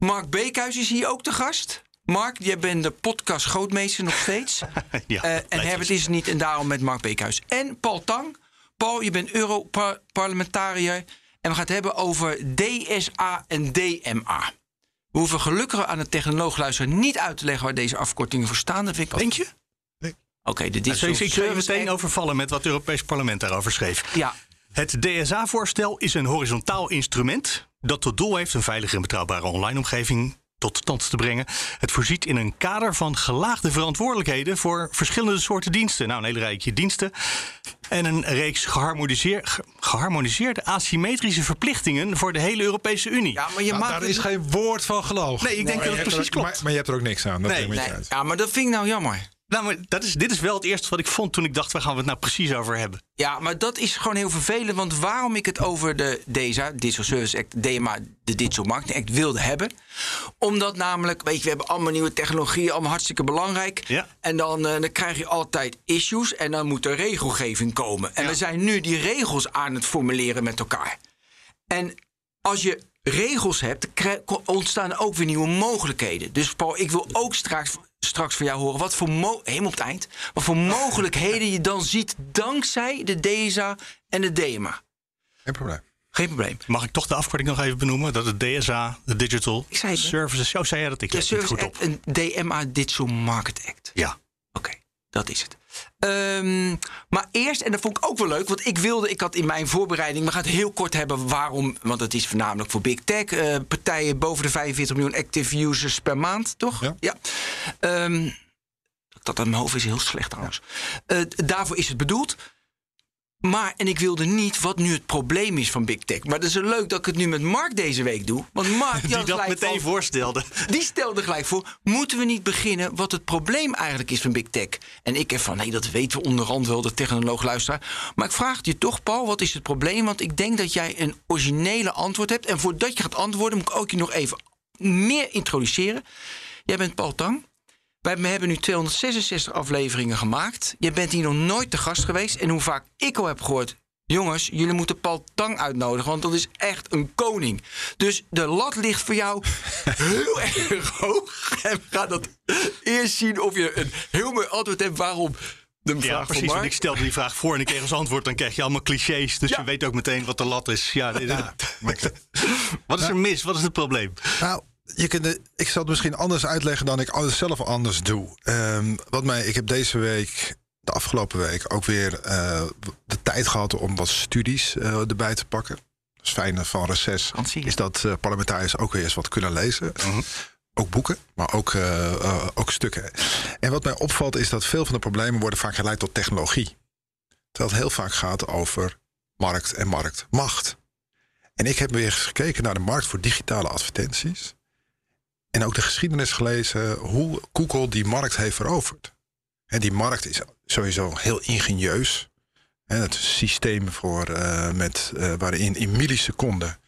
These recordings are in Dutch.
Mark Beekhuis is hier ook te gast. Mark, jij bent de podcast grootmeester nog steeds. ja, Eh, en Herbert is er niet en daarom met Mark Beekhuis. En Paul Tang. Paul, je bent Europarlementariër. En we gaan het hebben over DSA en DMA. We hoeven gelukkig aan de technoloog luisteren niet uit te leggen waar deze afkortingen voor staan. Dat vind ik Denk je? Oké, de Dus Digital ik Service meteen overvallen met wat het Europees Parlement daarover schreef. Ja, Het DSA-voorstel is een horizontaal instrument dat tot doel heeft een veilige en betrouwbare online omgeving tot stand te brengen. Het voorziet in een kader van gelaagde verantwoordelijkheden voor verschillende soorten diensten. Nou, een hele rijtje diensten. En een reeks geharmoniseer- ge- geharmoniseerde asymmetrische verplichtingen voor de hele Europese Unie. ja maar je Nou, maakt daar is geen woord van gelogen. Nee, ik denk Maar dat je het hebt precies er ook- klopt. Maar, maar je hebt er ook niks aan. Dat Nee, Nee, uit. ja, maar dat vind ik nou jammer. Nou, maar dat is, dit is wel het eerste wat ik vond toen ik dacht, waar gaan we het nou precies over hebben? Ja, maar dat is gewoon heel vervelend. Want waarom ik het over de DSA, Digital Service Act, DMA, de Digital Marketing Act, wilde hebben. Omdat namelijk, weet je, we hebben allemaal nieuwe technologieën, allemaal hartstikke belangrijk. Ja. En dan, eh, dan krijg je altijd issues en dan moet er regelgeving komen. En Ja. we zijn nu die regels aan het formuleren met elkaar. En als je regels hebt, ontstaan er ook weer nieuwe mogelijkheden. Dus Paul, ik wil ook straks, straks van jou horen wat voor helemaal op het eind, wat voor mogelijkheden je dan ziet dankzij de DSA en de DMA. Geen probleem. Geen probleem. Mag ik toch de afkorting nog even benoemen? Dat het DSA, de Digital Ik zei het, hè? Services... Zo zei jij dat, ik Service goed op. Act en DMA Digital Market Act. Ja. Oké, dat is het. Ehm, maar eerst, en dat vond ik ook wel leuk, want ik wilde, ik had in mijn voorbereiding, we gaan het heel kort hebben waarom, want het is voornamelijk voor big tech, eh, partijen boven de 45 miljoen active users per maand, toch? Ja. Ehm, dat aan mijn hoofd is heel slecht trouwens. Eh, daarvoor is het bedoeld. Maar, en ik wilde niet wat nu het probleem is van Big Tech. Maar het is zo leuk dat ik het nu met Mark deze week doe. Want Mark Die dat meteen van- voorstelde. die stelde gelijk voor: moeten we niet beginnen wat het probleem eigenlijk is van Big Tech? En ik heb van: nee, dat weten we onderhand wel, de technoloog luisteraar. Maar ik vraag het je toch, Paul, wat is het probleem? Want ik denk dat jij een originele antwoord hebt. En voordat je gaat antwoorden, moet ik ook je nog even meer introduceren. Jij bent Paul Tang. Wij hebben nu 266 afleveringen gemaakt. Je bent hier nog nooit te gast geweest. En hoe vaak ik al heb gehoord. Jongens, jullie moeten Paul Tang uitnodigen, want dat is echt een koning. Dus de lat ligt voor jou heel erg hoog. En we gaan dat eerst zien of je een heel mooi antwoord hebt waarom de vraag Ja, van precies. Want ik stelde die vraag voor en ik kreeg als antwoord... dan krijg je allemaal clichés. Dus Ja. je weet ook meteen wat de lat is. Ja, wat is er mis? Wat is het probleem? Nou, je kunt ik zal het misschien anders uitleggen dan ik alles zelf anders doe. Ehm, wat mij, ik heb deze week, de afgelopen week, ook weer eh, de tijd gehad om wat studies eh, erbij te pakken. Het fijne van reces is dat eh, parlementariërs ook weer eens wat kunnen lezen. Ook boeken, maar ook, ook stukken. En wat mij opvalt is dat veel van de problemen worden vaak geleid tot technologie. Terwijl het heel vaak gaat over markt en marktmacht. En ik heb weer eens gekeken naar de markt voor digitale advertenties. En ook de geschiedenis gelezen hoe Google die markt heeft veroverd. En die markt is sowieso heel ingenieus. Hè, het systeem voor, eh, met, eh, waarin in milliseconden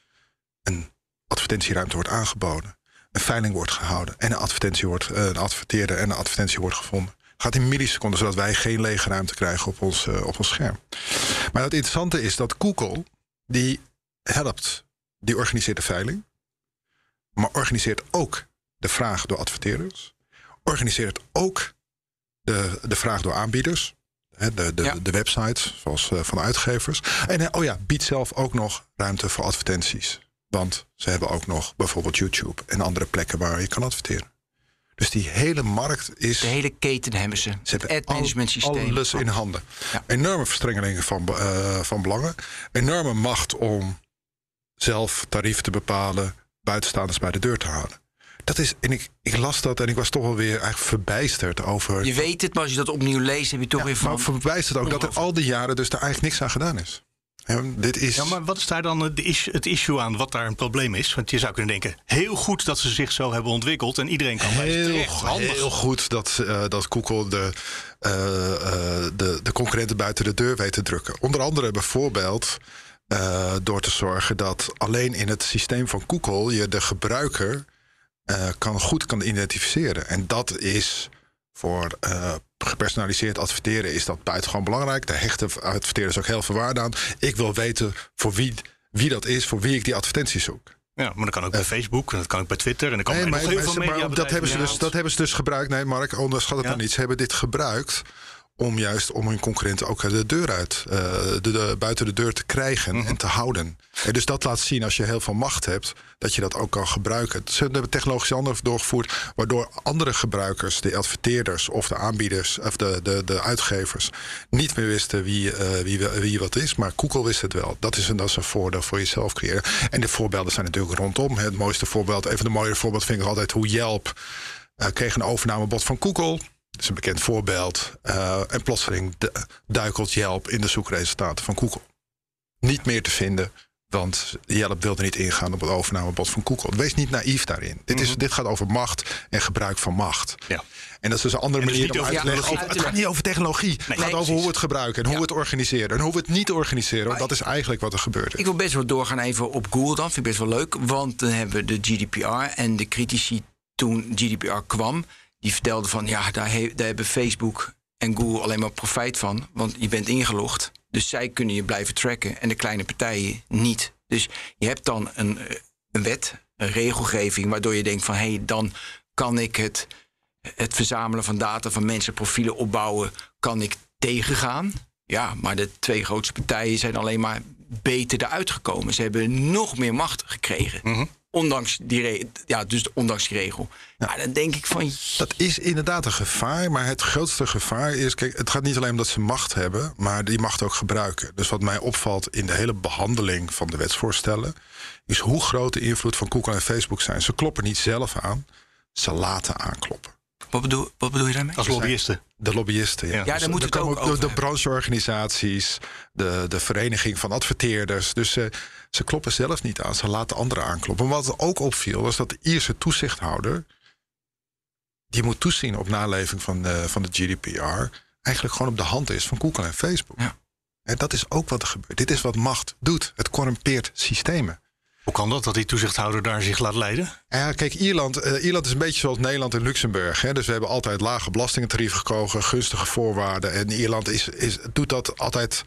een advertentieruimte wordt aangeboden. Een veiling wordt gehouden. En een advertentie wordt, eh, een adverteerder en een advertentie wordt gevonden. Gaat in milliseconden, zodat wij geen lege ruimte krijgen op ons, op ons scherm. Maar het interessante is dat Google, die helpt, die organiseert de veiling. Maar organiseert ook de vraag door adverteerders. Organiseert ook de, de vraag door aanbieders. De, de, Ja. de websites zoals eh, van uitgevers. En eh, oh ja, biedt zelf ook nog ruimte voor advertenties. Want ze hebben ook nog bijvoorbeeld YouTube en andere plekken waar je kan adverteren. Dus die hele markt is. De hele keten hebben ze. Ze Het hebben ad management systeem. Alles in handen. Ja. Enorme verstrengelingen van, eh, van belangen. Enorme macht om zelf tarieven te bepalen. Buitenstaanders bij de deur te houden. Dat is, en ik, ik las dat en ik was toch wel weer eigenlijk verbijsterd over. Je weet het, maar als je dat opnieuw leest, heb je toch Ja, weer van. maar verbijsterd ook dat er al die jaren dus daar eigenlijk niks aan gedaan is. dit is... Ja, maar wat is daar dan het issue aan, wat daar een probleem is? Want je zou kunnen denken, heel goed dat ze zich zo hebben ontwikkeld... en iedereen kan heel, terecht. heel goed dat, uh, dat Google de, uh, de, de concurrenten buiten de deur weet te drukken. Onder andere bijvoorbeeld door te zorgen dat alleen in het systeem van Google... je de gebruiker kan, goed kan identificeren. En dat is voor uh, gepersonaliseerd adverteren is dat buitengewoon belangrijk. Daar hechten adverteerders ook heel veel waarde aan. Ik wil weten voor wie, wie dat is, voor wie ik die advertenties zoek. Ja, maar dat kan ook bij uh, Facebook, en dat kan ook bij Twitter. En dan kan nee, maar, heel veel maar dat, hebben ze dus, dat hebben ze dus gebruikt. Nee, Mark, onderschat het ja. dan niet. Ze hebben dit gebruikt om juist om hun concurrenten ook de deur uit, uh, de, de, buiten de deur te krijgen Mhm. en te houden. En dus dat laat zien als je heel veel macht hebt, dat je dat ook kan gebruiken. Ze hebben technologische handelingen doorgevoerd, waardoor andere gebruikers, de adverteerders of de aanbieders of de, de, de uitgevers, niet meer wisten wie, uh, wie, wie wat is. Maar Google wist het wel. Dat is een, dat is een voordeel voor jezelf creëren. En de voorbeelden zijn natuurlijk rondom. Het mooiste voorbeeld, een van de mooie voorbeelden vind ik altijd hoe Yelp uh, kreeg een overnamebod van Google. Dat is een bekend voorbeeld. Uh, en plotseling duikelt Yelp in de zoekresultaten van Google. Niet meer te vinden, want Yelp wilde niet ingaan op het overnamebod van Google. Wees niet naïef daarin. Dit, is, mm -hmm. dit gaat over macht en gebruik van macht. Ja. En dat is dus een andere manier om uit te leggen. Het gaat niet over technologie. Nee, het gaat nee, over hoe we het gebruiken en hoe ja. we het organiseren. En hoe we het niet organiseren. Want dat is eigenlijk wat er gebeurt. Ik wil best wel doorgaan even op Google dan. Vind ik best wel leuk. Want dan hebben we de GDPR en de critici toen GDPR kwam die vertelde van ja, daar, daar, hebben Facebook en Google alleen maar profijt van, want je bent ingelogd. Dus zij kunnen je blijven tracken en de kleine partijen niet. Dus je hebt dan een, een wet, een regelgeving, waardoor je denkt van hé, hey, dan kan ik het, het verzamelen van data van mensen, profielen opbouwen, kan ik tegengaan. Ja, maar de twee grootste partijen zijn alleen maar beter eruit gekomen. Ze hebben nog meer macht gekregen. Mm. Ondanks die, ja, dus ondanks die regel. Ja. Dan denk ik van. Dat is inderdaad een gevaar. Maar het grootste gevaar is. Kijk, het gaat niet alleen om dat ze macht hebben. maar die macht ook gebruiken. Dus wat mij opvalt in de hele behandeling van de wetsvoorstellen. is hoe groot de invloed van Google en Facebook zijn. Ze kloppen niet zelf aan, ze laten aankloppen. Wat bedoel, wat bedoel je daarmee? Als lobbyisten. De lobbyisten, ja. Ja, daar dus moet het ook de, de brancheorganisaties, de, de vereniging van adverteerders. Dus uh, ze kloppen zelf niet aan, ze laten anderen aankloppen. Wat ook opviel, was dat de Ierse toezichthouder... die moet toezien op naleving van de, van de GDPR... eigenlijk gewoon op de hand is van Google en Facebook. Ja. En dat is ook wat er gebeurt. Dit is wat macht doet. Het corrumpeert systemen. Hoe kan dat, dat die toezichthouder daar zich laat leiden? Ja, kijk, Ierland, uh, Ierland is een beetje zoals Nederland en Luxemburg. Hè? Dus we hebben altijd lage belastingentarieven gekozen, gunstige voorwaarden. En Ierland is, is, doet dat altijd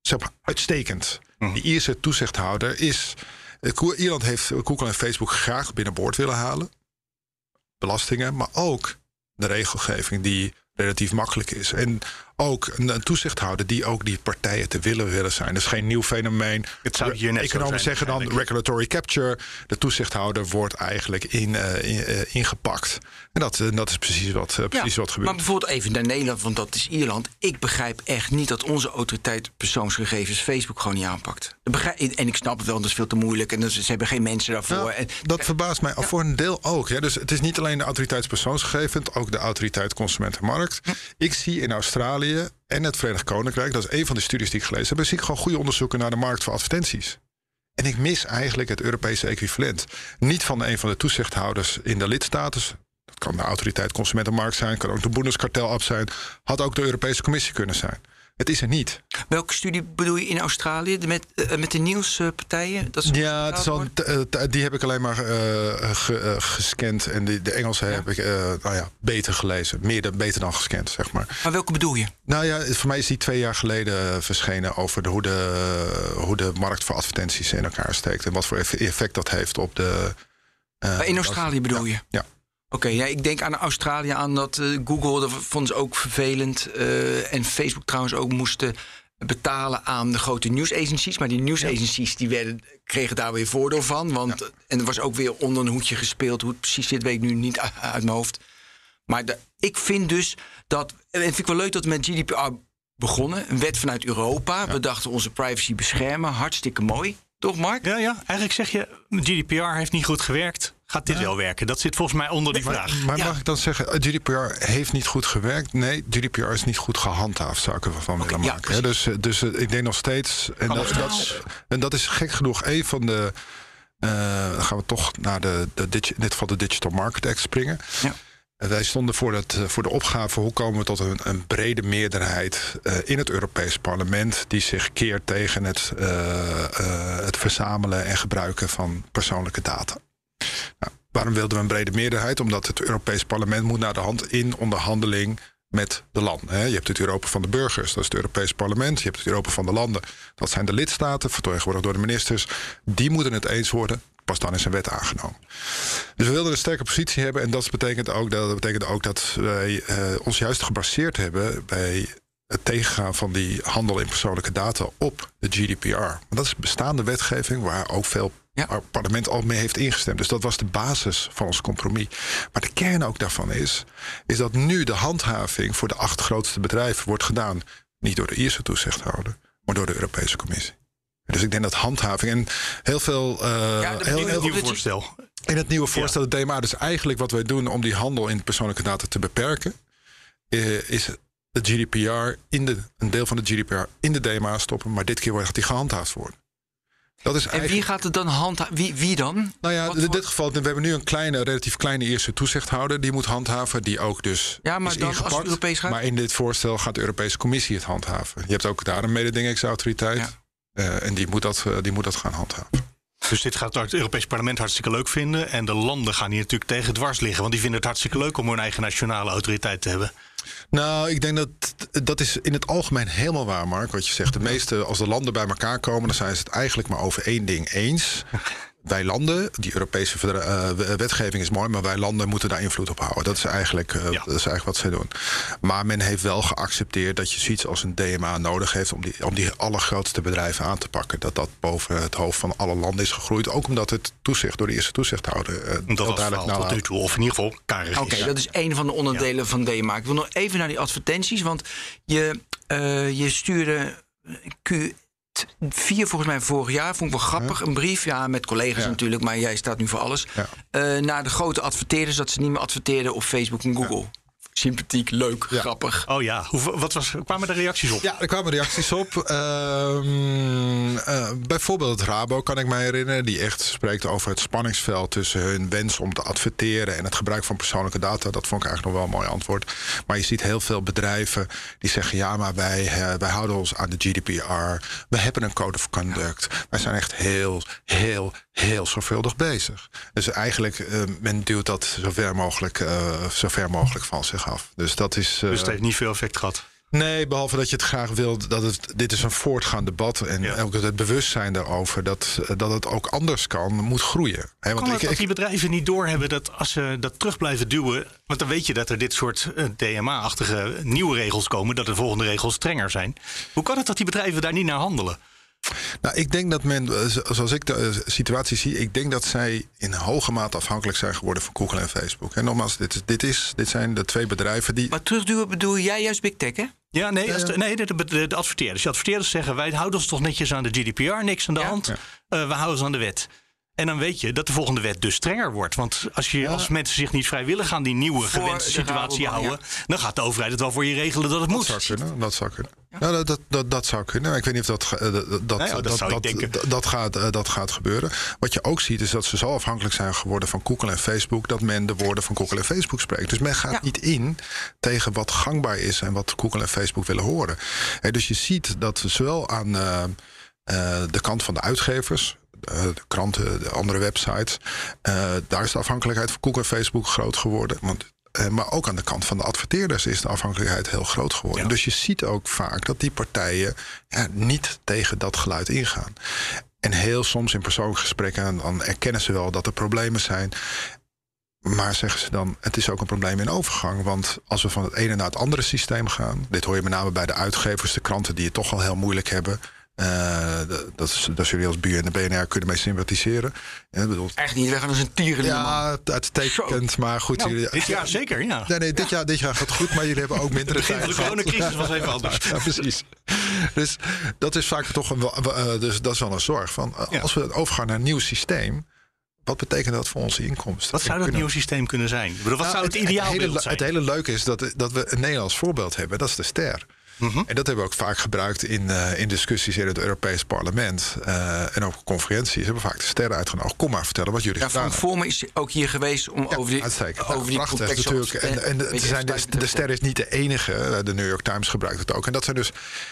zeg maar, uitstekend. Mm. De Ierse toezichthouder is... Uh, Ierland heeft Google en Facebook graag binnenboord willen halen. Belastingen, maar ook de regelgeving die relatief makkelijk is. En ook een, een, toezichthouder die ook die partijen te willen willen zijn. Dat is geen nieuw fenomeen. Het zou hier net Economen zeggen dan regulatory capture. De toezichthouder wordt eigenlijk in, uh, in, uh, ingepakt. En dat, uh, dat is precies wat, precies ja, wat gebeurt. Maar bijvoorbeeld even naar Nederland, want dat is Ierland. Ik begrijp echt niet dat onze autoriteit persoonsgegevens Facebook gewoon niet aanpakt. En ik snap het wel, dat is veel te moeilijk. En ze hebben geen mensen daarvoor. Nou, en, dat verbaast mij ja. voor een deel ook. Ja. Dus het is niet alleen de autoriteit persoonsgegevens, ook de autoriteit consumentenmarkt. Ik zie in Australië en het Verenigd Koninkrijk, dat is een van de studies die ik gelezen heb, zie ik gewoon goede onderzoeken naar de markt voor advertenties. En ik mis eigenlijk het Europese equivalent. Niet van een van de toezichthouders in de lidstaten. Dat kan de autoriteit Consumentenmarkt zijn, kan ook de Bundeskartel zijn. Had ook de Europese Commissie kunnen zijn. Het is er niet. Welke studie bedoel je in Australië? Met, uh, met de nieuwspartijen? Dat ja, het is al, die heb ik alleen maar uh, ge, uh, gescand. En de, de Engelse ja. heb ik nou ja, beter gelezen. Meer de, beter dan gescand, zeg maar. Maar welke bedoel je? Nou ja, voor mij is die twee jaar geleden verschenen... over de, hoe, de, hoe de markt voor advertenties in elkaar steekt. En wat voor effect dat heeft op de... in Australië bedoel ja, je? Ja. Oké, okay, ja, ik denk aan Australië aan dat uh, Google, dat vonden ze ook vervelend. Uh, en Facebook trouwens ook moesten betalen aan de grote nieuwsagencies. Maar die nieuwsagencies die werden, kregen daar weer voordeel van. Want, ja. En er was ook weer onder een hoedje gespeeld. Hoe het precies zit, weet ik nu niet uit mijn hoofd. Maar de, ik vind dus dat... En vind ik wel leuk dat we met GDPR begonnen. Een wet vanuit Europa. Ja. We dachten onze privacy beschermen. Hartstikke mooi. Toch, Mark? Ja, ja. Eigenlijk zeg je, GDPR heeft niet goed gewerkt. Gaat dit wel werken? Dat zit volgens mij onder die vraag. Maar Ja. mag ik dan zeggen, eh, GDPR heeft niet goed gewerkt? Nee, GDPR is niet goed gehandhaafd, zou ik ervan willen maken. Dus, eh, dus eh, ik denk nog steeds. En dat, dat, en dat is gek genoeg een van de. dan gaan we toch naar de, de, in dit geval de Digital Market Act springen. Ja. Wij stonden voor, dat, voor de opgave hoe komen we tot een, een brede meerderheid in het Europees Parlement die zich keert tegen het, het verzamelen en gebruiken van persoonlijke data. Waarom wilden we een brede meerderheid? Omdat het Europees Parlement moet naar de hand in onderhandeling met de landen. Je hebt het Europa van de burgers, dat is het Europees Parlement. Je hebt het Europa van de landen, dat zijn de lidstaten, vertegenwoordigd door de ministers. Die moeten het eens worden. Pas dan is een wet aangenomen. Dus we wilden een sterke positie hebben. En dat betekent ook dat, betekent ook dat wij eh, ons juist gebaseerd hebben bij het tegengaan van die handel in persoonlijke data op de GDPR. Dat is bestaande wetgeving waar ook veel Ja. waar het parlement al mee heeft ingestemd. Dus dat was de basis van ons compromis. Maar de kern ook daarvan is, is dat nu de handhaving voor de acht grootste bedrijven wordt gedaan. Niet door de Ierse toezichthouder, maar door de Europese Commissie. Dus ik denk dat handhaving en heel veel. eh, Ja, dat heel, heel- voorstel. in het nieuwe voorstel, het DMA, dus eigenlijk wat wij doen om die handel in persoonlijke data te beperken, eh, is de GDPR in de, een deel van de GDPR in de DMA stoppen, maar dit keer wordt die gehandhaafd worden. Dat is En eigenlijk. wie gaat het dan handhaven? Wie, wie dan? Nou ja, Wat in dit geval, we hebben nu een kleine, relatief kleine eerste toezichthouder die moet handhaven, die ook dus. Ja, maar is dan als. Europees gaat? Maar in dit voorstel gaat de Europese Commissie het handhaven. Je hebt ook daar een mededingingsautoriteit. Ja. eh, en die moet, dat, eh, die moet dat gaan handhaven. Dus dit gaat het Europees Parlement hartstikke leuk vinden. En de landen gaan hier natuurlijk tegen dwars liggen. Want die vinden het hartstikke leuk om hun eigen nationale autoriteit te hebben. Nou, ik denk dat dat is in het algemeen helemaal waar, Mark. Wat je zegt. De meeste, als de landen bij elkaar komen, dan zijn ze het eigenlijk maar over één ding eens. Wij landen, die Europese verdra- eh, wetgeving is mooi, maar wij landen moeten daar invloed op houden. Dat is eigenlijk, eh, Ja. dat is eigenlijk wat zij doen. Maar men heeft wel geaccepteerd dat je zoiets als een DMA nodig heeft om die, om die allergrootste bedrijven aan te pakken. Dat dat boven het hoofd van alle landen is gegroeid. Ook omdat het toezicht door de eerste toezichthouder eh, Dat was duidelijk tot nalaat. nu toe. Of in ieder geval karig Oké, is. dat is één van de onderdelen van DMA. Ik wil nog even naar die advertenties, want je, eh, je stuurde Q4 volgens mij vorig jaar, vond ik wel grappig, een brief, ja, met collega's Ja. natuurlijk, maar jij staat nu voor alles, Ja. eh, naar de grote adverteerders dat ze niet meer adverteerden op Facebook en Google. Sympathiek, leuk, Ja. grappig. Oh ja, Hoe, wat was, kwamen er reacties op? Ja, er kwamen reacties op. Ehm, eh, bijvoorbeeld Rabo kan ik me herinneren, die echt spreekt over het spanningsveld tussen hun wens om te adverteren en het gebruik van persoonlijke data. Dat vond ik eigenlijk nog wel een mooi antwoord. Maar je ziet heel veel bedrijven die zeggen: ja, maar wij, eh, wij houden ons aan de GDPR. We hebben een code of conduct. Wij zijn echt heel, heel, heel zorgvuldig bezig. Dus eigenlijk, eh, men duwt dat zo ver mogelijk, eh, zo ver mogelijk van zich af. Dus dat is. eh, Dus het heeft niet veel effect gehad. Nee, behalve dat je het graag wilt dat het. Dit is een voortgaand debat. En Ja. ook het bewustzijn daarover dat, dat het ook anders kan, moet groeien. Want Kan het ik, dat die bedrijven niet doorhebben dat als ze dat terug blijven duwen... want dan weet je dat er dit soort eh, DMA-achtige nieuwe regels komen... dat de volgende regels strenger zijn. Hoe kan het dat die bedrijven daar niet naar handelen? Nou, ik denk dat men, eh, zo- zoals ik de eh, situatie zie, ik denk dat zij in hoge mate afhankelijk zijn geworden van Google en Facebook. En nogmaals, dit, is, dit, is, dit zijn de twee bedrijven die. Maar terugduwen bedoel jij juist Big Tech, hè? Ja, nee, als de, nee de, de, de adverteerders. De adverteerders zeggen, wij houden ons toch netjes aan de GDPR, niks aan de Ja. hand. Ja. Eh, we houden ons aan de wet. En dan weet je dat de volgende wet dus strenger wordt. Want als, je, als mensen zich niet vrijwillig aan die nieuwe gewenste situatie houden... dan gaat de overheid het wel voor je regelen dat het Dat moet. zou kunnen. Dat zou kunnen. Nou, dat, dat, dat, dat zou kunnen. Maar ik weet niet of dat, eh, dat, dat, Nou ja, dat denken. dat, dat gaat, eh, dat gaat gebeuren. Wat je ook ziet is dat ze zo afhankelijk zijn geworden van Google en Facebook... dat men de woorden van Google en Facebook spreekt. Dus men gaat Ja. niet in tegen wat gangbaar is... en wat Google en Facebook willen horen. Hè, dus je ziet dat zowel aan eh, de kant van de uitgevers... eh, de kranten, de andere websites. eh, daar is de afhankelijkheid van Google en Facebook groot geworden. Want, eh, maar ook aan de kant van de adverteerders is de afhankelijkheid heel groot geworden. Ja. Dus je ziet ook vaak dat die partijen ja, niet tegen dat geluid ingaan. En heel soms in persoonlijke gesprekken dan erkennen ze wel dat er problemen zijn. Maar zeggen ze dan, het is ook een probleem in overgang. Want als we van het ene naar het andere systeem gaan... dit hoor je met name bij de uitgevers, de kranten die het toch al heel moeilijk hebben... eh, dat, is, dat jullie als buur en de BNR kunnen mee sympathiseren. Ja, ik bedoel, Echt niet, we gaan als een tier in de man. ja, uitstekend, maar goed. Nou, jullie, dit jaar zeker, ja. Nee, nee, dit jaar, dit jaar gaat goed, maar jullie hebben ook minder Het begin van de coronacrisis was even anders. Ja, precies. Dus dat is vaak toch een, wel- eh, dus dat is wel een zorg. Van, eh, Ja. Als we overgaan naar een nieuw systeem, wat betekent dat voor onze inkomsten? Wat zou dat Kunnen- nieuwe systeem kunnen zijn? Ik bedoel, wat Nou, zou het, het, ideaal hele, zijn? het hele leuke is dat, dat we een Nederlands voorbeeld hebben. Dat is de ster. Mhm. En dat hebben we ook vaak gebruikt in, eh, in discussies in het Europees Parlement. eh, en ook conferenties hebben we vaak de sterren uitgenodigd. Kom maar vertellen wat jullie Ja, gedaan Frank hebben. Vormer is ook hier geweest om Ja, over die, uitstekend. over Nou, die prachtig complexe natuurlijk. En, en de, weet je, zijn de, de ster is niet de enige. Eh, De New York Times gebruikt het ook. En dat zijn dus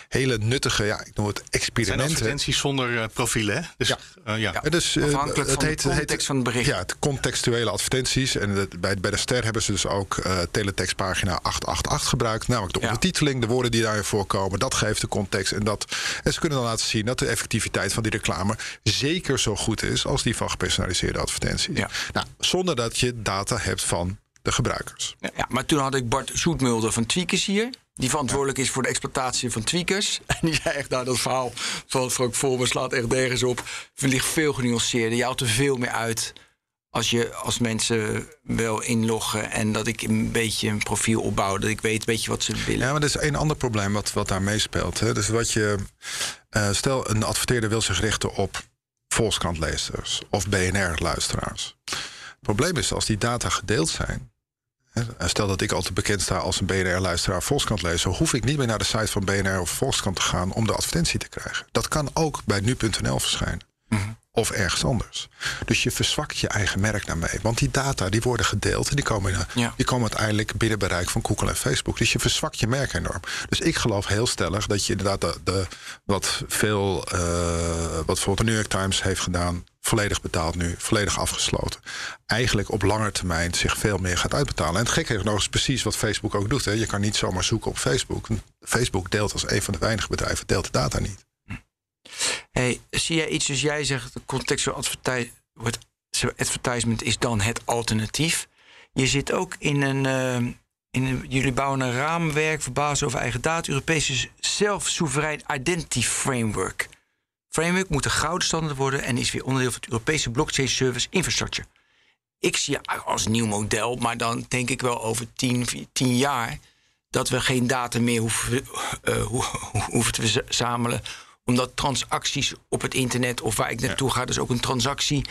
hele nuttige, ja, ik noem het Het zijn experimenten. advertenties zonder eh, profielen, hè? Dus, Ja. eh, ja. Ja. En dus, eh, Afhankelijk van de heet- context van het bericht. Ja, het contextuele advertenties. En het- bij, bij de ster hebben ze dus ook eh teletextpagina 888 gebruikt. Namelijk de Ja. ondertiteling, de woorden die voorkomen. Dat geeft de context. En, dat, en ze kunnen dan laten zien dat de effectiviteit van die reclame zeker zo goed is als die van gepersonaliseerde advertenties. Ja. Nou, zonder dat je data hebt van de gebruikers. Ja, maar toen had ik Bart Zoetmulder van Tweakers hier. Die verantwoordelijk is voor de exploitatie van Tweakers. En die zei echt, nou, dat verhaal van Frank Vormer slaat echt nergens op. Het ligt veel genuanceerder. Je haalt er veel meer uit als, je, als mensen wel inloggen. En dat ik een beetje een profiel opbouw. Dat ik weet een beetje wat ze willen. Ja, maar er is één ander probleem wat, wat daar meespeelt. Hè. Dus wat je. eh, stel, een adverteerder wil zich richten op Volkskrant-lezers of BNR-luisteraars. Het probleem is als die data gedeeld zijn. hè, Stel dat ik altijd bekend sta als een BNR-luisteraar Volkskrant-lezer, hoef ik niet meer naar de site van BNR of Volkskrant te gaan om de advertentie te krijgen. Dat kan ook bij nu.nl verschijnen. Of ergens anders. Dus je verzwakt je eigen merk daarmee. Want die data die worden gedeeld en die komen, in- Ja. die komen uiteindelijk binnen bereik van Google en Facebook. Dus je verzwakt je merk enorm. Dus ik geloof heel stellig dat je inderdaad de, de- wat veel, eh, wat bijvoorbeeld de New York Times heeft gedaan, volledig betaald nu, volledig afgesloten. Eigenlijk op lange termijn zich veel meer gaat uitbetalen. En het gekke is nog eens precies wat Facebook ook doet. Hè. Je kan niet zomaar zoeken op Facebook. Facebook deelt als een van de weinige bedrijven deelt de data niet. Hey, zie jij iets, dus jij zegt, de contextual adverti- wordt- advertisement is dan het alternatief. Je zit ook in een, eh, in jullie bouwen een raamwerk voor basis over eigen data, Europese zelfsoeverein identity framework. Framework moet een gouden standaard worden en is weer onderdeel van het Europese blockchain service infrastructure. Ik zie als nieuw model, maar dan denk ik wel over tien, tien jaar dat we geen data meer hoeven, eh, ho- hoeven te verzamelen. Omdat transacties op het internet of waar ik naartoe ga, dus ook een transactie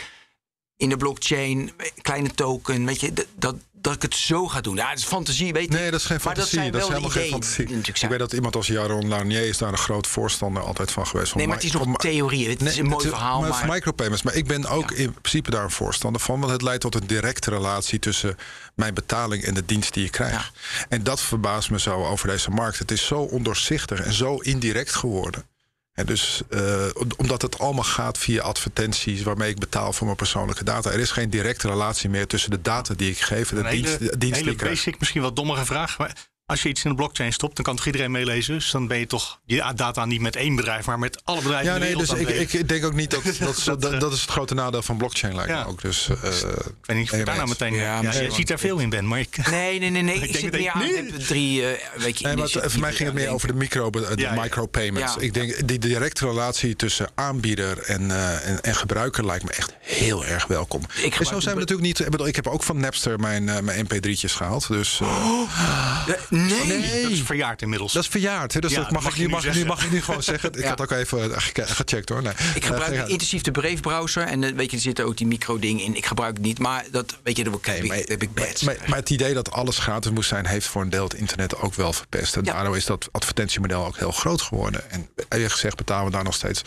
in de blockchain, kleine token, weet je, dat, dat, ik het zo ga doen. Ja, dat is fantasie, weet ik. Nee, dat is geen fantasie. Dat, is helemaal geen fantasie. Ik weet dat iemand als Jaron Lanier is daar een groot voorstander altijd van geweest. Van Nee, maar het is nog van- theorie. Het is een mooi het- verhaal, maar, maar... micropayments. Maar ik ben ook Ja. in principe daar een voorstander van. Want het leidt tot een directe relatie tussen mijn betaling en de dienst die ik krijg. En dat verbaast me zo over deze markt. Het is zo ondoorzichtig en zo indirect geworden. En dus eh, omdat het allemaal gaat via advertenties waarmee ik betaal voor mijn persoonlijke data. Er is geen directe relatie meer tussen de data die ik geef en de Een dienst, hele, dienst hele die ik krijg. basic, misschien wat dommere vraag. Maar als je iets in de blockchain stopt, dan kan toch iedereen meelezen? Dus dan ben je toch je data niet met één bedrijf, maar met alle bedrijven Ja, in de nee, wereld dus ik, ik denk ook niet dat dat, is- Dat, dat, eh, dat is het grote nadeel van blockchain lijkt Ja. me ook. Dus, eh, Ik weet niet of je daar nou meteen... Ja, je ziet daar veel in, Ben, maar ik... Nee, nee, nee, nee. Ik, denk zit dat meer ik- aan drie, eh, weet je, Nee, maar voor mij ging het meer over de, micro, de micropayments. Ik denk die directe relatie tussen aanbieder en, eh, en, en gebruiker lijkt me echt heel erg welkom. en zo zijn we natuurlijk niet. Ik, ik heb ook van Napster mijn, eh, mijn mp3'tjes gehaald. Dus eh, Eh, nee. Dat is verjaard inmiddels. dat is verjaard. Hè? Dus Ja, dat mag, mag ik je nu, mag, ik nu, zeggen. mag ik nu gewoon zeggen. Ik Ja. had ook even eh, ge- gecheckt hoor. Nee. Ik Eh, gebruik intensief de Brave-browser. En eh, weet je, er zitten ook die micro-dingen in. Ik gebruik het niet, maar dat, weet je, daar heb ik, maar, heb ik badge. maar, maar het idee dat alles gratis moest zijn, heeft voor een deel het internet ook wel verpest. En Ja. daardoor is dat advertentiemodel ook heel groot geworden. En eerlijk gezegd betalen we daar nog steeds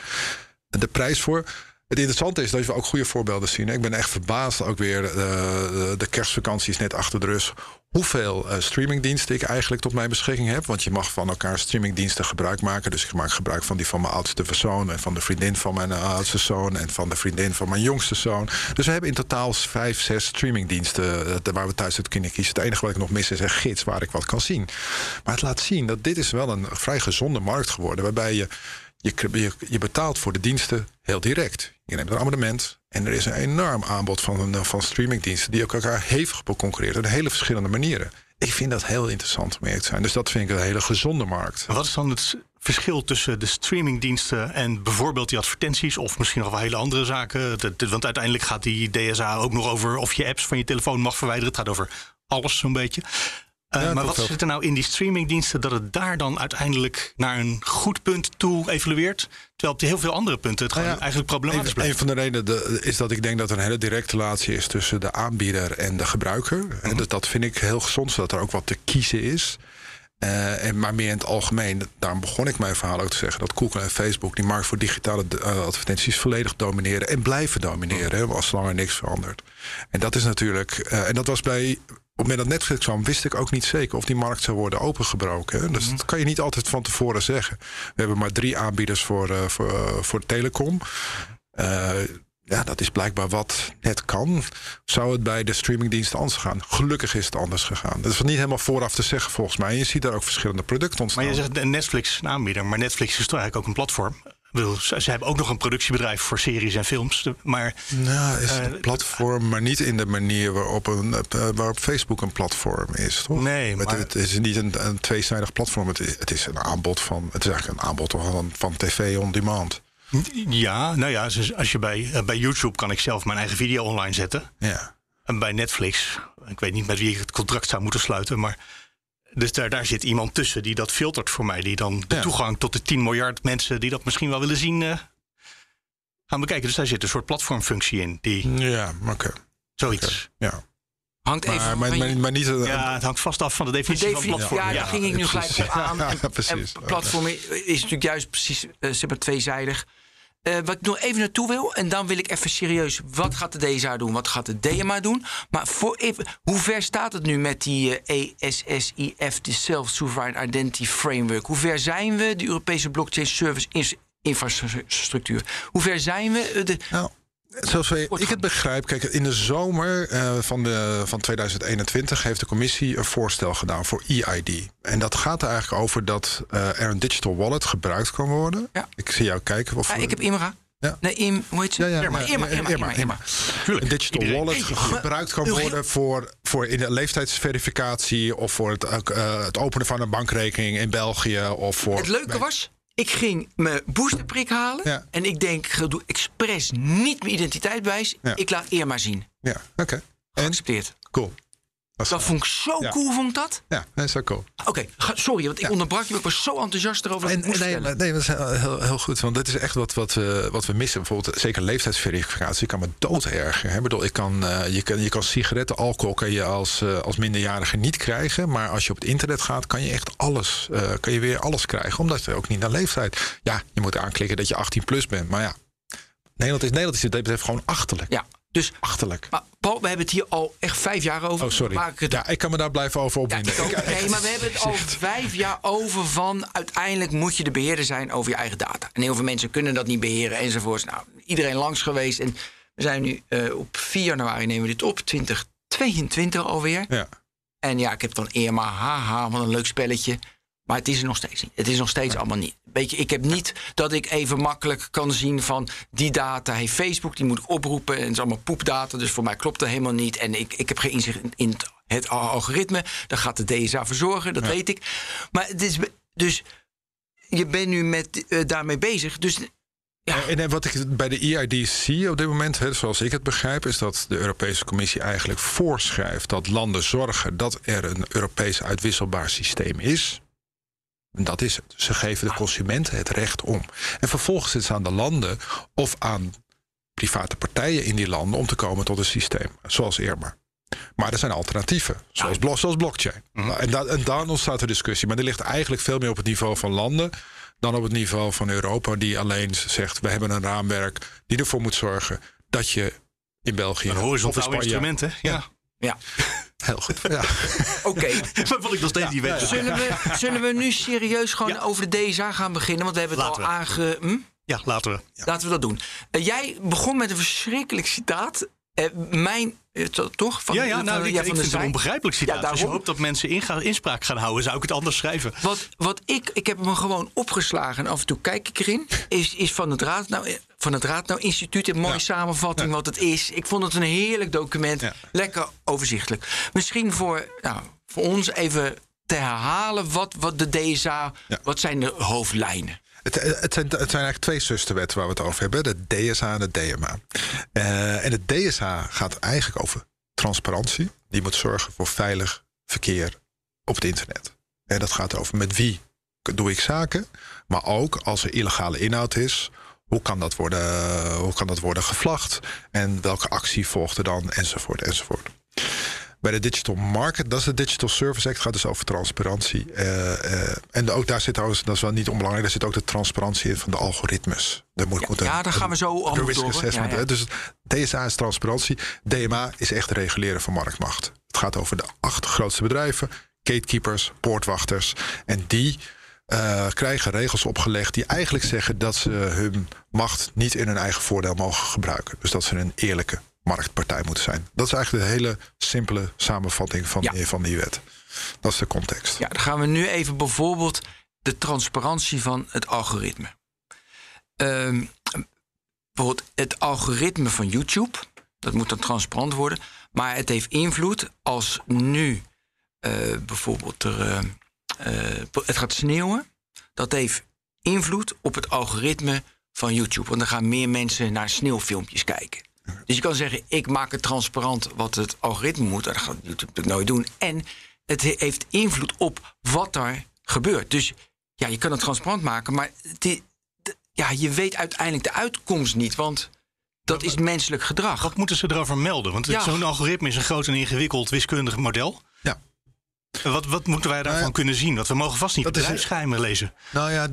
de prijs voor. Het interessante is dat we ook goede voorbeelden zien. Ik ben echt verbaasd ook weer. eh, de, de kerstvakantie is net achter de rug. Hoeveel eh, streamingdiensten ik eigenlijk tot mijn beschikking heb. Want je mag van elkaar streamingdiensten gebruik maken. Dus ik maak gebruik van die van mijn oudste zoon. En van de vriendin van mijn eh, oudste zoon. En van de vriendin van mijn jongste zoon. Dus we hebben in totaal vijf, zes streamingdiensten. eh, waar we thuis uit kunnen kiezen. Het enige wat ik nog mis is een gids waar ik wat kan zien. Maar het laat zien dat dit is wel een vrij gezonde markt geworden. Waarbij je je, je, je betaalt voor de diensten heel direct. Je neemt een abonnement en er is een enorm aanbod van, van streamingdiensten die elkaar hevig concurreren op hele verschillende manieren. Ik vind dat heel interessant om te zijn. Dus dat vind ik een hele gezonde markt. Wat is dan het verschil tussen de streamingdiensten en bijvoorbeeld die advertenties of misschien nog wel hele andere zaken? Want uiteindelijk gaat die DSA ook nog over of je apps van je telefoon mag verwijderen. Het gaat over alles zo'n beetje. Ja, maar wat zit er nou in die streamingdiensten dat het daar dan uiteindelijk naar een goed punt toe evolueert? Terwijl op heel veel andere punten het gewoon Nou ja, eigenlijk problematisch Een, blijft. een van de redenen de- is dat ik denk dat er een hele directe relatie is tussen de aanbieder en de gebruiker. En dat, dat vind ik heel gezond, zodat er ook wat te kiezen is. Eh, en maar meer in het algemeen, daarom begon ik mijn verhaal ook te zeggen dat Google en Facebook die markt voor digitale eh, advertenties volledig domineren en blijven domineren, hè, als zolang er niks verandert. En dat is natuurlijk, eh, en dat was bij. Op het moment dat Netflix kwam, wist ik ook niet zeker of die markt zou worden opengebroken. hè. Dus dat kan je niet altijd van tevoren zeggen. We hebben maar drie aanbieders voor, eh, voor, eh, voor telecom. Eh, ja, dat is blijkbaar wat net kan. Zou het bij de streamingdiensten anders gaan? Gelukkig is het anders gegaan. Dat is niet helemaal vooraf te zeggen volgens mij. Je ziet daar ook verschillende producten ontstaan. Maar je zegt Netflix een aanbieder, maar Netflix is toch eigenlijk ook een platform. Bedoel, ze, ze hebben ook nog een productiebedrijf voor series en films. Maar Nou, is het Eh, een platform, maar niet in de manier waarop, een, eh, waarop Facebook een platform is, toch? Nee, maar- het is niet een, een tweezijdig platform. Het is, het is een aanbod van. Het is eigenlijk een aanbod van, van tv on demand. ja, nou ja, als je bij, eh, bij YouTube kan ik zelf mijn eigen video online zetten. Ja. En bij Netflix, ik weet niet met wie ik het contract zou moeten sluiten, maar dus daar, daar zit iemand tussen die dat filtert voor mij, die dan de Ja. toegang tot de 10 miljard mensen die dat misschien wel willen zien eh, gaan bekijken. Dus daar zit een soort platformfunctie in, die Ja, oké. zoiets. Ja. Hangt even Maar, van maar, maar, maar niet. Ja, het hangt vast af van de de definitie van definitie- platform. ja, daar ging ik nu precies. gelijk op aan. Ja, precies. En platform is natuurlijk juist precies zeg maar tweezijdig. Eh, wat ik nog even naartoe wil, en dan wil ik even serieus... wat gaat de DSA doen, wat gaat de DMA doen? Maar voor hoe ver staat het nu met die eh, ESSIF, de Self-Sovereign Identity Framework? Hoe ver zijn we, de Europese blockchain service infrastructuur? Hoe ver zijn we? eh, de, Nou, zoals we, ik het begrijp, kijk, in de zomer eh, van, de, van 2021 heeft de commissie een voorstel gedaan voor EID. En dat gaat er eigenlijk over dat eh, er een digital wallet gebruikt kan worden. Ja. Ik zie jou kijken. Of ah, ik heb Imra. Ja. Nee, Im, hoe heet ze? Ja, ja, Irma, ja, Irma, ja, Irma, Irma, Irma, Irma. een digital Iedereen. wallet ge- gebruikt kan worden voor, voor in de leeftijdsverificatie of voor het, eh, het openen van een bankrekening in België of voor. Het leuke was, ik ging mijn boosterprik halen. Ja. En ik denk, ik doe expres niet mijn identiteitsbewijs. Ja. Ik laat Irma zien. Ja, oké. En Geaccepteerd. cool. Dat vond ik zo Ja. cool, vond ik dat. ja, dat is wel cool. Oké, sorry, want ik onderbrak je. Ik was zo enthousiast erover. En, nee, nee, dat is heel, heel, goed. Want dat is echt wat, wat, we, wat we missen. Bijvoorbeeld, zeker leeftijdsverificatie kan me dood ergen. Hè? Ik bedoel, ik kan, eh, je, kan, je kan sigaretten, alcohol kan je als, eh, als minderjarige niet krijgen. Maar als je op het internet gaat, kan je echt alles, eh, kan je weer alles krijgen. Omdat je ook niet naar leeftijd. Ja, je moet aanklikken dat je 18 plus bent. Maar ja, Nederland is, Nederland is dit betreft gewoon achterlijk. Ja, dus... Achterlijk. Maar Paul, we hebben het hier al echt vijf jaar over. Oh, sorry. Maak ik het Ja, ik kan me daar blijven over Ja, opwinden. ook. Nee, maar we hebben het al vijf jaar over van... uiteindelijk moet je de beheerder zijn over je eigen data. En heel veel mensen kunnen dat niet beheren enzovoorts. Nou, iedereen langs geweest. En we zijn nu eh, op 4 januari nemen we dit op. 2022 alweer. Ja. En ja, ik heb dan Irma, haha, wat een leuk spelletje. Maar het is er nog steeds niet. Het is nog steeds allemaal niet. Weet je, ik heb niet dat ik even makkelijk kan zien van die data heeft Facebook, die moet ik oproepen. En het is allemaal poepdata, dus voor mij klopt dat helemaal niet. En ik, ik heb geen inzicht in- het, het algoritme. Daar gaat de DSA verzorgen, dat weet ik. Maar het is, dus je bent nu met, eh, daarmee bezig. Dus ja, En wat ik bij de EID zie op dit moment, hè, zoals ik het begrijp, is dat de Europese Commissie eigenlijk voorschrijft dat landen zorgen dat er een Europees uitwisselbaar systeem is. En dat is het. Ze geven de consumenten het recht om. En vervolgens is het aan de landen of aan private partijen in die landen om te komen tot een systeem, zoals Irma. Maar er zijn alternatieven, zoals, blo- zoals blockchain. Nou, en, da- en daar ontstaat de discussie. Maar die ligt eigenlijk veel meer op het niveau van landen dan op het niveau van Europa, die alleen zegt: we hebben een raamwerk die ervoor moet zorgen dat je in België. Een of in horizontaal Spanje- instrument, hè? Ja. ja. Heel goed. Ja. oké. Dat vond ik nog steeds niet weten. Zullen, we, zullen we nu serieus gewoon Ja. over de DSA gaan beginnen? Want we hebben het Laten al aange... Hm? Ja, laten we. Laten we dat doen. Eh, jij begon met een verschrikkelijk citaat. Eh, mijn, eh, to- toch? Van, Ja, ja, van- nou, ik, ja, ik van vind het een onbegrijpelijk citaat. Ja, Als je hoopt dat mensen inspraak gaan houden, zou ik het anders schrijven. Wat, wat ik, ik heb hem gewoon opgeslagen en af en toe kijk ik erin. Is, is van het Raad nou, van het Raad nou Instituut een mooie Ja. samenvatting wat het is. Ik vond het een heerlijk document. Lekker overzichtelijk. Misschien voor, nou, voor ons even te herhalen wat, wat de DSA, wat zijn de hoofdlijnen? Het, zijn, het zijn eigenlijk twee zusterwetten waar we het over hebben: de DSA en de DMA. Eh, en het DSA gaat eigenlijk over transparantie. Die moet zorgen voor veilig verkeer op het internet. En dat gaat over met wie doe ik zaken. Maar ook als er illegale inhoud is. Hoe kan dat worden, hoe kan dat worden gevlacht? En welke actie volgt er dan? Enzovoort, enzovoort. Bij de Digital Market, dat is de Digital Service Act, gaat dus over transparantie. Uh, uh, en ook daar zit trouwens, dat is wel niet onbelangrijk, daar zit ook de transparantie in van de algoritmes. Daar moet, ja, moet ja, daar gaan we zo over risk assessment. Ja, ja. Dus DSA is transparantie, DMA is echt reguleren van marktmacht. Het gaat over de acht grootste bedrijven, gatekeepers, poortwachters. En die uh, krijgen regels opgelegd die eigenlijk zeggen dat ze hun macht niet in hun eigen voordeel mogen gebruiken. Dus dat ze een eerlijke marktpartij moeten zijn. Dat is eigenlijk de hele simpele samenvatting van, die, van die wet. Dat is de context. Ja, dan gaan we nu even bijvoorbeeld de transparantie van het algoritme. Um, bijvoorbeeld het algoritme van YouTube, dat moet dan transparant worden. Maar het heeft invloed als nu uh, bijvoorbeeld er, uh, uh, het gaat sneeuwen. Dat heeft invloed op het algoritme van YouTube. Want dan gaan meer mensen naar sneeuwfilmpjes kijken. Dus je kan zeggen, ik maak het transparant wat het algoritme moet. Dat gaat YouTube natuurlijk nooit doen. En het heeft invloed op wat er gebeurt. Dus ja, je kan het transparant maken, maar die, ja, je weet uiteindelijk de uitkomst niet. Want dat is menselijk gedrag. Wat moeten ze erover melden? Want ja. zo'n algoritme is een groot en ingewikkeld wiskundig model. Wat, wat moeten wij daarvan nou ja, kunnen zien? Want we mogen vast niet bedrijfsgeheimen lezen. Nou ja,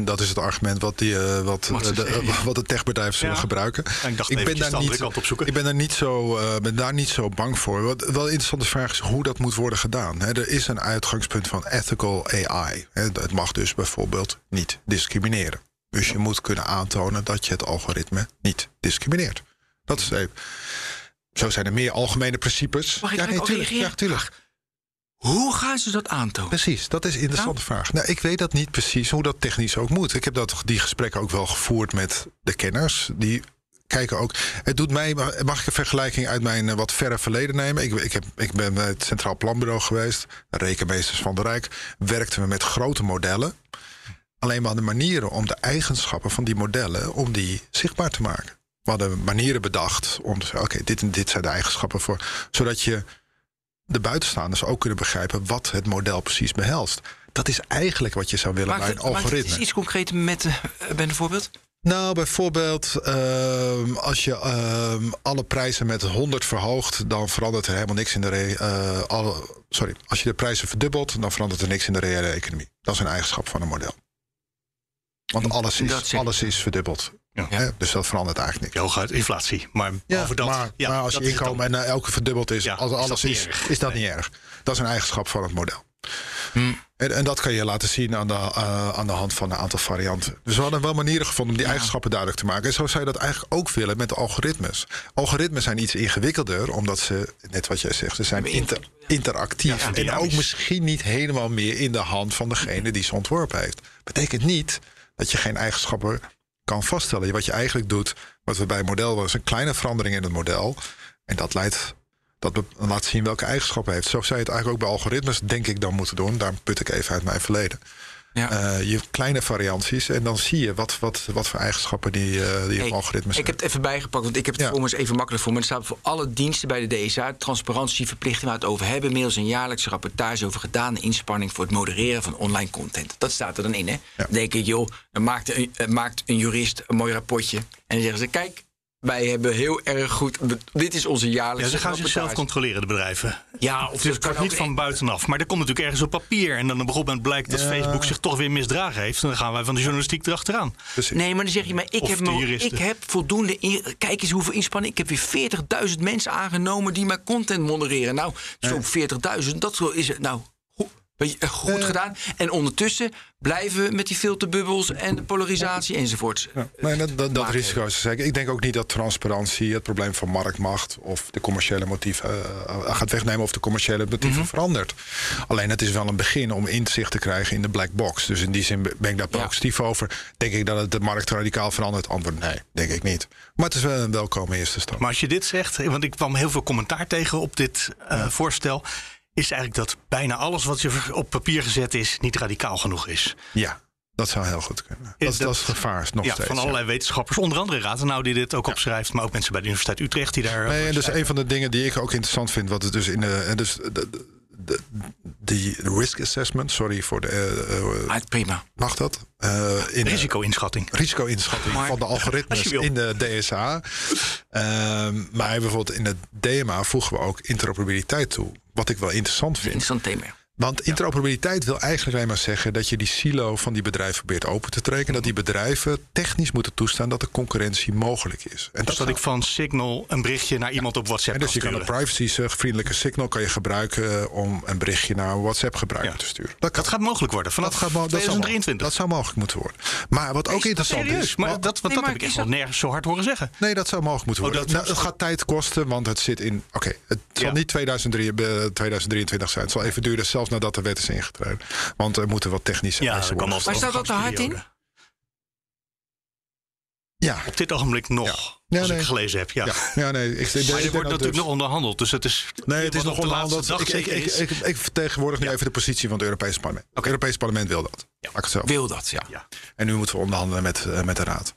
dat is het argument wat, die, uh, wat, uh, de, wat het techbedrijf zullen ja. gebruiken. ik, dacht ik ben daar niet, ik ben daar niet zo, uh, ben daar niet zo bang voor. Wat wel een interessante vraag is hoe dat moet worden gedaan. He, er is een uitgangspunt van ethical AI. He, het mag dus bijvoorbeeld niet discrimineren. Dus je moet kunnen aantonen dat je het algoritme niet discrimineert. Dat is even. Zo zijn er meer algemene principes. Mag ik ja, nee, tuurlijk, ja, tuurlijk. Hoe gaan ze dat aantonen? Precies, dat is een interessante vraag. Nou, ik weet dat niet precies hoe dat technisch ook moet. Ik heb dat, die gesprekken ook wel gevoerd met de kenners. Die kijken ook. Het doet mij. Mag ik een vergelijking uit mijn eh, wat verre verleden nemen? Ik, ik, heb, ik ben bij het Centraal Planbureau geweest. Rekenmeesters van de Rijk. Werkten we met grote modellen. Alleen maar de manieren om de eigenschappen van die modellen. om die zichtbaar te maken. We hadden manieren bedacht om te zeggen: oké, dit en dit zijn de eigenschappen voor. Zodat je de buitenstaanders ook kunnen begrijpen wat het model precies behelst. Dat is eigenlijk wat je zou willen bij een algoritme. Is iets concreet met uh, een voorbeeld? Nou, bijvoorbeeld uh, als je uh, alle prijzen met 100 verhoogt, dan verandert er helemaal niks in de. Re uh, alle, sorry, als je de prijzen verdubbelt, dan verandert er niks in de reële economie. Dat is een eigenschap van een model. Want alles is, alles is verdubbeld. Ja. Dus dat verandert eigenlijk niks. Hooguit inflatie. Maar ja, dat, maar, ja, maar als je inkomen en uh, elke verdubbeld is, als alles is, is, is, dat niet erg. Dat is een eigenschap van het model. Hm. En, en, dat kan je laten zien aan de, uh, aan de hand van een aantal varianten. Dus we hadden wel manieren gevonden om die eigenschappen duidelijk te maken. En zo zou je dat eigenlijk ook willen met de algoritmes. Algoritmes zijn iets ingewikkelder, omdat ze, net wat jij zegt, ze zijn inter, interactief. en ook misschien niet helemaal meer in de hand van degene die ze ontworpen heeft. Betekent niet dat je geen eigenschappen kan vaststellen. Wat je eigenlijk doet, wat we bij een model was, een kleine verandering in het model. En dat leidt, dat laat zien welke eigenschappen heeft. Zo zou je het eigenlijk ook bij algoritmes, denk ik, dan moeten doen. Daar put ik even uit mijn verleden. Ja. Uh, je kleine varianties en dan zie je wat, wat, wat voor eigenschappen die, uh, die hey, algoritmes Ik heb het even bijgepakt, want ik heb het ja. voor me even makkelijk voor me. Er staat voor alle diensten bij de DSA transparantieverplichting waar het over hebben, middels een jaarlijkse rapportage over gedane inspanning voor het modereren van online content. Dat staat er dan in, hè? Ja. Dan denk ik, joh, dan maakt een, maakt een jurist een mooi rapportje en dan zeggen ze, kijk, wij hebben heel erg goed. Dit is onze jaarlijkse. Ja, ze gaan zichzelf controleren, de bedrijven. Ja, of het kan niet van buitenaf. Maar er komt natuurlijk ergens op papier. En dan op een gegeven moment blijkt dat Facebook zich toch weer misdragen heeft. En dan gaan wij van de journalistiek erachteraan. Nee, maar dan zeg je, maar ik, heb, ik heb voldoende. kijk eens hoeveel inspanning. Ik heb weer 40.000 mensen aangenomen die mijn content modereren. Nou, zo'n 40.000, dat is het. Nou, goed uh, gedaan. En ondertussen blijven we met die filterbubbels en de polarisatie enzovoort. Ja, nee, dat, dat, dat risico is zeker. Ik denk ook niet dat transparantie het probleem van marktmacht of de commerciële motieven uh, gaat wegnemen of de commerciële motieven mm -hmm. verandert. Alleen het is wel een begin om inzicht te krijgen in de black box. Dus in die zin ben ik daar positief ja. over. Denk ik dat het de markt radicaal verandert? Antwoord nee, denk ik niet. Maar het is wel een welkome eerste stap. Maar als je dit zegt, want ik kwam heel veel commentaar tegen op dit uh, ja. voorstel is eigenlijk dat bijna alles wat je op papier gezet is, niet radicaal genoeg is. Ja. Dat zou heel goed kunnen. Dat, dat, is het gevaar nog ja, steeds. Van allerlei wetenschappers, onder andere Ratenau die dit ook ja. opschrijft, maar ook mensen bij de Universiteit Utrecht die daar. Nee, en dus een van de dingen die ik ook interessant vind, wat het dus in de. Dus de, de, die risk assessment, sorry voor de. eh, Ah, prima. mag dat? Eh, in de- Risico-inschatting. risico-inschatting van de algoritmes in de DSA. Ehm, maar bijvoorbeeld in het DMA voegen we ook interoperabiliteit toe. Wat ik wel interessant vind. Thema. Want interoperabiliteit wil eigenlijk alleen maar zeggen dat je die silo van die bedrijven probeert open te trekken. Dat die bedrijven technisch moeten toestaan dat de concurrentie mogelijk is. En Dus dat ik van Signal een berichtje naar iemand op WhatsApp en dus je kan een privacy-vriendelijke signal kan je gebruiken eh, om een berichtje naar een WhatsApp-gebruiker Ja. te sturen. Dat gaat mogelijk worden vanaf dat gaat mo- dat zou, 2023. dat zou mogelijk moeten worden. Maar wat ook interessant Serieus, is. maar dat, want Nee, dat maar heb ik echt dat- nergens zo hard horen zeggen. Nee, dat zou mogelijk moeten Oh, worden. dat- nou, het gaat tijd kosten, want het zit in. Oké, het zal Ja. niet 2003, eh, 2023 zijn. Het zal even duren, zelfs nadat de wet is ingetreden. Want er moeten wat technische Ja, eisen worden. Maar staat dat er hard in? Ja, Op dit ogenblik nog, Ja, als nee. ik gelezen heb. Ja. ja. ja, nee. Ik, Maar er denk wordt dat natuurlijk dus- nog onderhandeld. Dus het is, Nee, het is nog onderhandeld. laatste Ik, dag ik, ik, vertegenwoordig nu even de positie van het Europese parlement. Het Europese parlement wil dat. Ja. Laat ik het zo Wil dat, ja. Ja. En nu moeten we onderhandelen met, eh, met de Raad.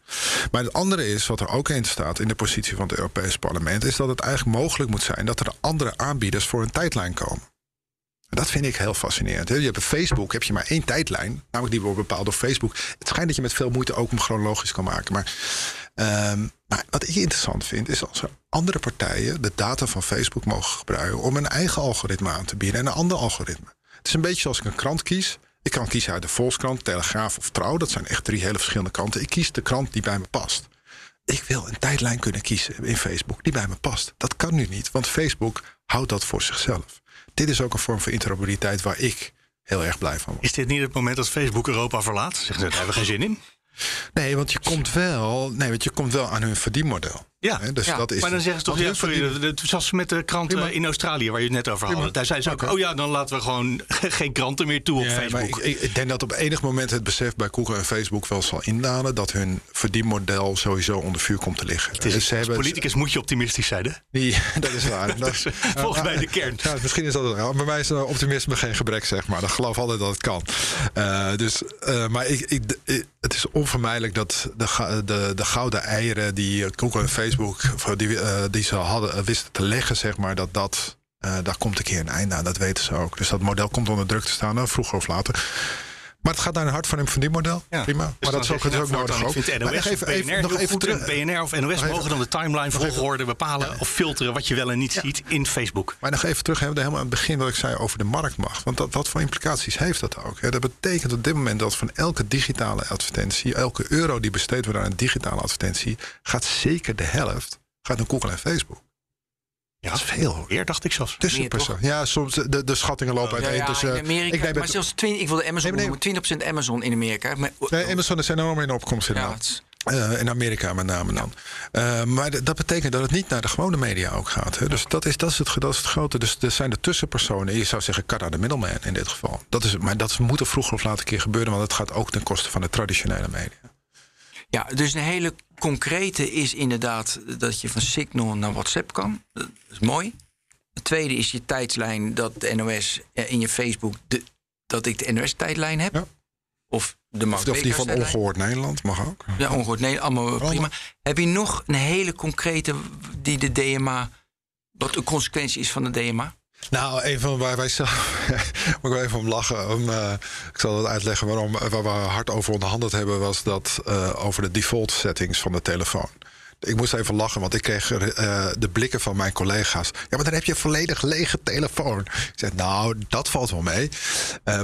Maar het andere is, wat er ook in staat in de positie van het Europese parlement, is dat het eigenlijk mogelijk moet zijn dat er andere aanbieders voor een tijdlijn komen. Dat vind ik heel fascinerend. Je hebt op Facebook heb je maar één tijdlijn, namelijk die wordt bepaald door Facebook. Het schijnt dat je met veel moeite ook hem chronologisch kan maken. Maar, ehm, maar wat ik interessant vind, is als er andere partijen de data van Facebook mogen gebruiken om een eigen algoritme aan te bieden en een ander algoritme. Het is een beetje zoals ik een krant kies. Ik kan kiezen uit de Volkskrant, Telegraaf of Trouw. Dat zijn echt drie hele verschillende kranten. Ik kies de krant die bij me past. Ik wil een tijdlijn kunnen kiezen in Facebook die bij me past. Dat kan nu niet, want Facebook houdt dat voor zichzelf. Dit is ook een vorm van interoperabiliteit waar ik heel erg blij van word. Is dit niet het moment dat Facebook Europa verlaat? Zeggen ze, daar hebben we geen zin in. Nee, want je komt wel, nee, want je komt wel aan hun verdienmodel. Ja, dus ja, dat is maar dan zeggen ze toch, ja, sorry, dat- met de krant Prima. eh, in Australië, waar je het net over had. Daar zeiden ze ook, oh ja, dan laten we gewoon geen kranten meer toe op Ja, maar Facebook. ik, ik, ik denk dat op enig moment het besef bij Google en Facebook wel zal indalen dat hun verdienmodel sowieso onder vuur komt te liggen. Het is, Dus ze als hebben- politicus moet je optimistisch zijn, hè? Die, dat is waar. Dat is volgens mij de kern. Ja, misschien is dat het wel. Bij mij is optimisme geen gebrek, zeg maar. Ik geloof altijd dat het kan. Eh, dus, eh, maar ik, ik, ik- het is onvermijdelijk dat de, de, de gouden eieren die Google en Facebook voor die, eh, die ze hadden, eh, wisten te leggen, zeg maar, dat dat. eh, daar komt een keer een einde aan, dat weten ze ook. Dus dat model komt onder druk te staan, vroeger of later. Maar het gaat naar een hart van een verdienmodel. Ja. Prima. Dus maar dat is ook, dat is ook nou nodig. Ik vind NOS of even, BNR nog even terug. BNR of NOS mogen dan de timeline volgorde bepalen of filteren wat je wel en niet ziet in Facebook. Maar nog even terug, hè, helemaal aan het begin wat ik zei over de marktmacht. Want dat, wat voor implicaties heeft dat ook? Dat betekent op dit moment dat van elke digitale advertentie, elke euro die besteed wordt aan een digitale advertentie, gaat zeker de helft gaat naar Google en Facebook. Ja, Dat is veel. Meer dacht ik zelfs. Tussen Meer, toch? persoon. Ja, soms de, de schattingen lopen Ja, uiteen. ja, dus, in eh, Amerika, ik maar het- zelfs 20, ik wilde Amazon Nee, nee. noemen, 20% Amazon in Amerika. Maar, Nee, Amazon is enorm in opkomst ja, inderdaad. het is- Eh, in Amerika met name dan. Eh, maar dat betekent dat het niet naar de gewone media ook gaat. Hè? Dus dat is, dat, is het, dat is het grote. Dus er zijn de tussenpersonen. Je zou zeggen, cut out the middleman in dit geval. Dat is, maar dat moet er vroeger of later een keer gebeuren. Want het gaat ook ten koste van de traditionele media. Ja, dus een hele concrete is inderdaad dat je van Signal naar WhatsApp kan. Dat is mooi. Het tweede is je tijdslijn dat de NOS eh, in je Facebook... De, dat ik de NOS-tijdlijn heb. Ja. Of de Mark of die van. Ongehoord Nederland mag ook. Ja, ongehoord. Nee, allemaal prima. Heb je nog een hele concrete die de DMA... wat een consequentie is van de DMA? Nou, een van waar wij zelf. moet ik wel even om lachen. Om, eh, ik zal het uitleggen waarom. eh, Waar we hard over onderhandeld hebben, was dat eh, over de default settings van de telefoon. Ik moest even lachen, want ik kreeg de blikken van mijn collega's. Ja, maar dan heb je een volledig lege telefoon. Ik zeg, nou, dat valt wel mee.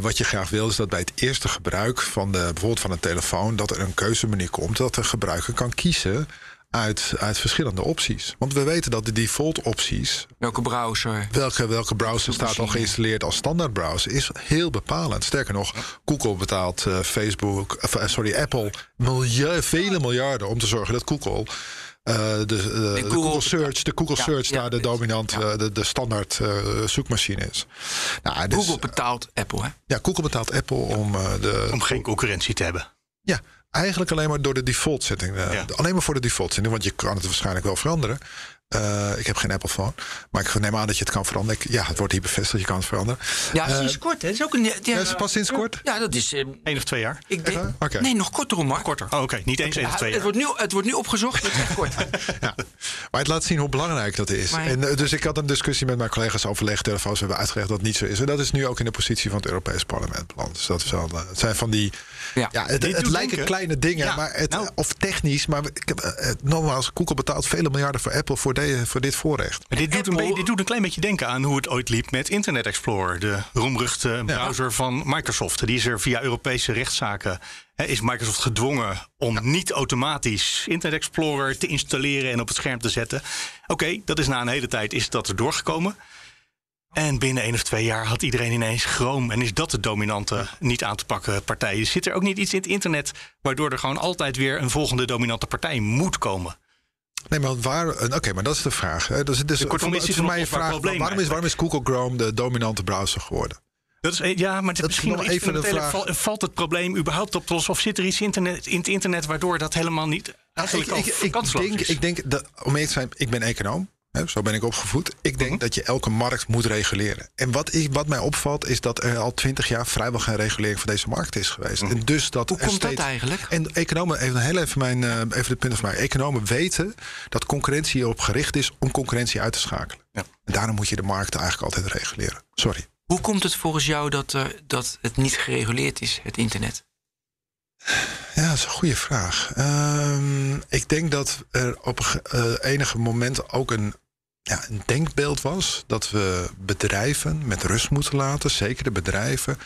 Wat je graag wil, is dat bij het eerste gebruik van de, bijvoorbeeld van een telefoon, dat er een keuzemenu komt, dat de gebruiker kan kiezen uit, uit verschillende opties. Want we weten dat de default opties Welke browser? welke, welke browser staat al geïnstalleerd als standaard browser is heel bepalend. Sterker nog, Google betaalt eh, Facebook, of, eh, sorry, Apple milieu, vele miljarden om te zorgen dat Google. eh, de, de, de Google Google Search, de Google Ja, Search ja, daar de dominant, Ja. eh, de, de standaard eh, zoekmachine is. Nou, dus, Google betaalt Apple, hè? ja, Google betaalt Apple om eh, de, Om geen concurrentie te hebben. ja, eigenlijk alleen maar door de default setting. eh, Ja. Alleen maar voor de default setting, want je kan het waarschijnlijk wel veranderen. Eh, ik heb geen Apple phone. Maar ik neem aan dat je het kan veranderen. Ik- ja, het wordt hier bevestigd. Je kan het veranderen. Ja, Eh, sinds kort. hè. Het is ook een. Ja, ja, is het pas sinds kort? Ja, dat is. eh, Eén of twee jaar? ik denk. Nee, nog korter om. Korter. Oh, oké. Niet eens één of twee het, jaar. wordt nu, het wordt nu opgezocht. Het is echt kort. Ja. Maar het laat zien hoe belangrijk dat is. Maar- En, dus ik had een discussie met mijn collega's overleg. Telefoons hebben uitgelegd dat het niet zo is. En dat is nu ook in de positie van het Europees Parlement beland. Dus dat is wel, het zijn van die. Ja. Ja, het, lijken denken. kleine dingen, Ja, maar het, nou. of technisch. Maar ik heb, eh, eh, nogmaals, Google betaalt vele miljarden voor Apple voor, de, voor dit voorrecht. Maar dit, doet een Apple- beetje- dit doet een klein beetje denken aan hoe het ooit liep met Internet Explorer. De roemruchte browser van Microsoft. Die is er via Europese rechtszaken. Hè, is Microsoft gedwongen om niet automatisch Internet Explorer te installeren en op het scherm te zetten. Oké, dat is na een hele tijd is dat er doorgekomen. En binnen één of twee jaar had iedereen ineens Chrome. En is dat de dominante, niet aan te pakken partij. Zit er ook niet iets in het internet waardoor er gewoon altijd weer een volgende dominante partij moet komen? Nee, maar waar. eh, Oké, maar dat is de vraag. Hè. Dus, dus kortom, is voor mij een vraag. probleem waarom, is, waarom is Google Chrome de dominante browser geworden? Dat is, e- ja, maar Dat is misschien nog even de vraag. Val- Valt het probleem überhaupt op te lossen? Of zit er iets internet, in het internet waardoor dat helemaal niet eigenlijk ik, ik, denk, is? ik denk dat, om eerlijk te zijn, ik ben econoom. Zo ben ik opgevoed. Ik denk Mhm. dat je elke markt moet reguleren. En wat, ik, wat mij opvalt, is dat er al twintig jaar vrijwel geen regulering van deze markt is geweest. Mhm. En dus dat Hoe komt dat eigenlijk? En economen, even, heel even, mijn, eh, even de punten van mij. Economen weten dat concurrentie erop gericht is om concurrentie uit te schakelen. Ja. En daarom moet je de markt eigenlijk altijd reguleren. Sorry. Hoe komt het volgens jou dat, er dat het niet gereguleerd is, het internet? Ja, dat is een goede vraag. Ehm, ik denk dat er op eh, enige moment ook een, ja, een denkbeeld was dat we bedrijven met rust moeten laten, zeker de bedrijven,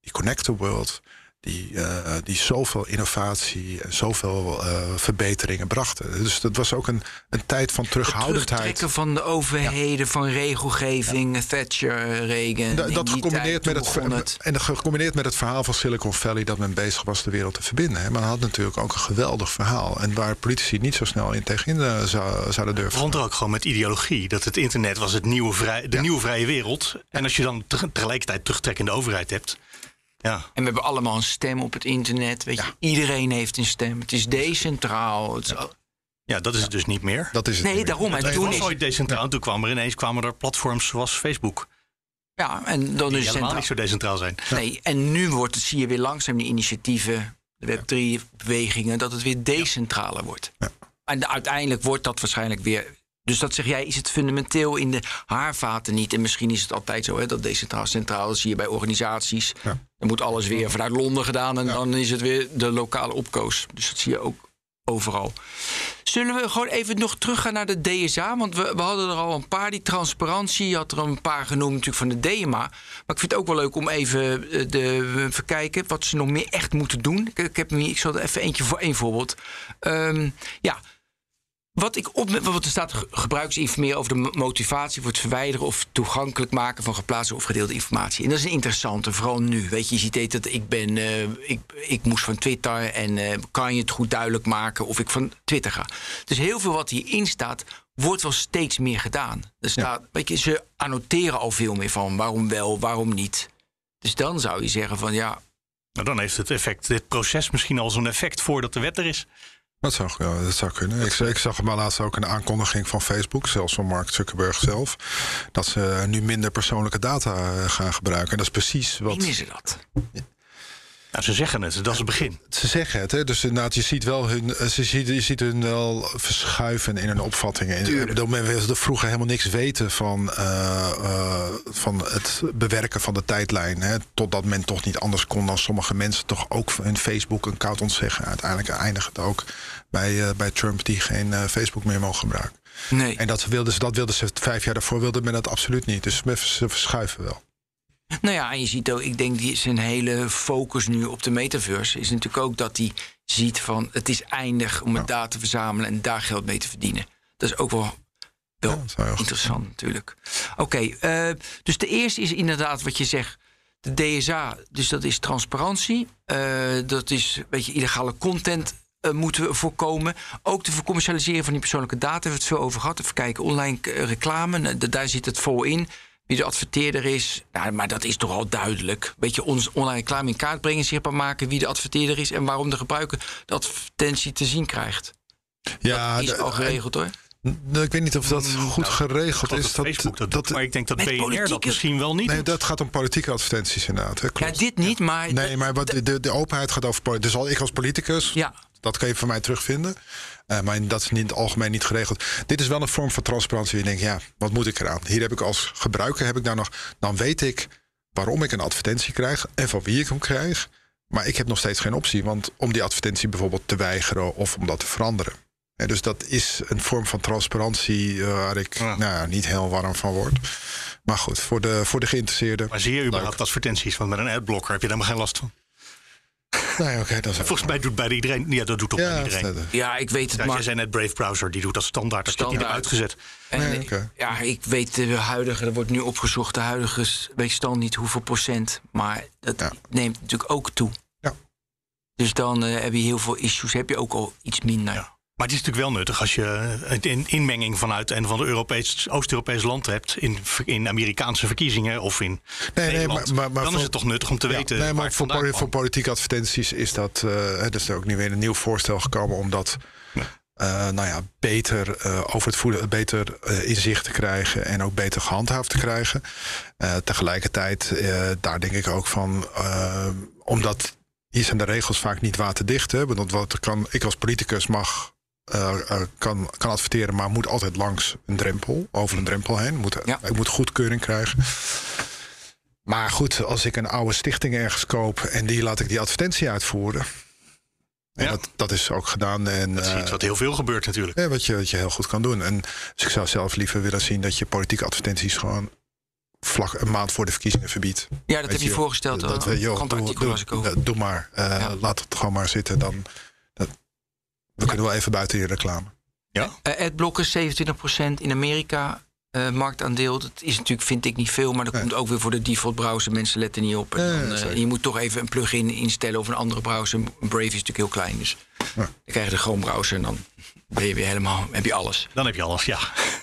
die connect the world, die, eh, die zoveel innovatie en zoveel eh, verbeteringen brachten. Dus dat was ook een, een tijd van Het terughoudendheid. terugtrekken van de overheden, van regelgeving, Thatcher, Reagan. Da- dat gecombineerd met het, en gecombineerd met het verhaal van Silicon Valley dat men bezig was de wereld te verbinden. hè. Maar had natuurlijk ook een geweldig verhaal. En waar politici niet zo snel in tegenin eh, zou, zouden durven. er ook gewoon met ideologie. Dat het internet was het nieuwe vrij, de nieuwe vrije wereld. En als je dan te- tegelijkertijd terugtrekkende overheid hebt. Ja, En we hebben allemaal een stem op het internet. Weet je, iedereen heeft een stem. Het is decentraal. Het is- ja dat is het dus niet meer. Dat is het Nee, daarom. En toen was is, ooit decentraal. En toen kwam er ineens kwamen er platforms zoals Facebook. ja, en dan Die is het helemaal niet zo decentraal zijn. Nee, en nu wordt het, zie je weer langzaam die initiatieven, de Web3-bewegingen, dat het weer decentraler wordt. Ja. En uiteindelijk wordt dat waarschijnlijk weer. Dus dat zeg jij, is het fundamenteel in de haarvaten niet? En misschien is het altijd zo, hè, dat decentraal centraal zie je bij organisaties. Ja. Dan moet alles weer vanuit Londen gedaan en dan is het weer de lokale opkoos. Dus dat zie je ook overal. Zullen we gewoon even nog teruggaan naar de DSA? Want we, we hadden er al een paar, die transparantie. Je had er een paar genoemd natuurlijk van de DMA. Maar ik vind het ook wel leuk om even eh, de, even kijken wat ze nog meer echt moeten doen. Ik, ik, heb, hier- ik zal er even eentje voor één voorbeeld. Ehm, ja, wat ik op, wat er staat, ge- gebruikers informeren over de mo- motivatie voor het verwijderen of toegankelijk maken van geplaatste of gedeelde informatie. En dat is een interessante, vooral nu. Weet je, je ziet dat ik ben, eh, ik, ik moest van Twitter en eh, kan je het goed duidelijk maken of ik van Twitter ga. Dus heel veel wat hierin staat, wordt wel steeds meer gedaan. Er staat, weet je, ze annoteren al veel meer van waarom wel, waarom niet. Dus dan zou je zeggen van ja, Nou, dan heeft het effect, dit proces misschien al zo'n effect voordat de wet er is. Dat zou, dat zou kunnen. Ik, ik zag maar laatst ook een aankondiging van Facebook, zelfs van Mark Zuckerberg zelf, dat ze nu minder persoonlijke data eh, gaan gebruiken. En dat is precies wat. wie is er dat? Nou, ze zeggen het, dat is het begin. Ze zeggen het, hè? dus inderdaad, je ziet wel hun, eh, ze ziet, je ziet hun wel verschuiven in hun opvattingen. Ik bedoel, men wilde vroeger helemaal niks weten van, eh, eh, van het bewerken van de tijdlijn. Hè? Totdat men toch niet anders kon dan sommige mensen toch ook hun Facebook-account ontzeggen. Uiteindelijk eindigt het ook bij, eh, bij Trump die geen eh, Facebook meer mogen gebruiken. Nee. En dat wilden ze, dat wilden ze vijf jaar daarvoor wilde men dat absoluut niet. Dus ze verschuiven wel. Nou ja, en je ziet ook, ik denk die zijn hele focus nu op de metaverse is natuurlijk ook dat hij ziet van het is eindig om het daar te verzamelen en daar geld mee te verdienen. Dat is ook wel, Ja, goed interessant natuurlijk. Oké, eh, dus de eerste is inderdaad wat je zegt. De DSA, dus dat is transparantie. Eh, dat is een beetje illegale content eh, moeten we voorkomen. Ook de vercommercialiseren van die persoonlijke data hebben we het veel over gehad. Even kijken, online reclame, nou, daar zit het vol in. Wie de adverteerder is, ja, maar dat is toch al duidelijk. Beetje ons online reclame in kaart brengen, zichtbaar maken wie de adverteerder is en waarom de gebruiker de advertentie te zien krijgt. Ja, dat is de- al geregeld hoor. Ik weet niet of dat goed Nou, geregeld Dat is. Facebook dat, dat, doet, maar ik denk dat BNR dat misschien wel niet nee, doet. dat gaat om politieke advertenties inderdaad. Hè, Ja, dit niet, maar... Nee, maar wat, de, de openheid gaat over. Dus al ik als politicus, Ja, dat kan je van mij terugvinden. Eh, maar dat is in het algemeen niet geregeld. Dit is wel een vorm van transparantie. Je denkt, ja, wat moet ik eraan? Hier heb ik als gebruiker, heb ik daar nog, dan weet ik waarom ik een advertentie krijg en van wie ik hem krijg. Maar ik heb nog steeds geen optie, want om die advertentie bijvoorbeeld te weigeren of om dat te veranderen. Hè, dus dat is een vorm van transparantie eh, waar ik Ja. nou, ja, niet heel warm van word. Maar goed, voor de, voor de geïnteresseerden. Maar zie je überhaupt advertenties? Want met een adblocker heb je daar maar geen last van. Nee, oké, dat is Volgens mij doet bijna iedereen. Ja, dat doet toch ja, iedereen. ja, ik weet het, Ja, maar... jij zei net Brave Browser, die doet dat standaard. Dat Standaard. uitgezet. En, Nee, eh, oké. Ja, ik weet de huidige, er wordt nu opgezocht, de huidige s- weet ik stand niet hoeveel procent. Maar dat Ja. neemt natuurlijk ook toe. Ja. Dus dan eh, heb je heel veel issues, heb je ook al iets minder. Ja. Maar het is natuurlijk wel nuttig als je een in- inmenging vanuit een van de Europees, Oost-Europees land hebt. In, in Amerikaanse verkiezingen of in. nee, Nederland. maar- maar- maar dan voor- is het toch nuttig om te Ja, weten. nee, maar voor, voor politieke advertenties is dat. hè, er is er ook nu weer een nieuw voorstel gekomen om dat. eh, nou ja, beter eh, over het voeden, beter eh, inzicht te krijgen en ook beter gehandhaafd te krijgen. Tegelijkertijd, daar denk ik ook van, omdat hier zijn de regels vaak niet waterdicht. Hè, want wat kan, ik als politicus mag, eh, kan, kan adverteren, maar moet altijd langs een drempel, over een drempel heen. Moet, Ja. Ik moet goedkeuring krijgen. Maar goed, als ik een oude stichting ergens koop en die laat ik die advertentie uitvoeren. En Ja. dat, dat is ook gedaan. En, Dat is iets eh, wat heel veel gebeurt natuurlijk. ja, wat, je, wat je heel goed kan doen. En dus ik zou zelf liever willen zien dat je politieke advertenties gewoon vlak een maand voor de verkiezingen verbiedt. Ja, dat Weet heb je voorgesteld. Dat, Dat, joh, doe, maar. Eh, Ja. Laat het gewoon maar zitten. Dan, we kunnen wel even buiten die reclame. Ja? Eh, adblocker 27% in Amerika. eh, marktaandeel, dat is natuurlijk, vind ik niet veel, maar dat Nee. komt ook weer voor de default browser. Mensen letten niet op. En Ja, dan, eh, je moet toch even een plugin instellen of een andere browser. Brave is natuurlijk heel klein, dus Ja. dan krijg je de Chrome browser en dan ben je weer helemaal, heb je alles. Dan heb je alles, ja.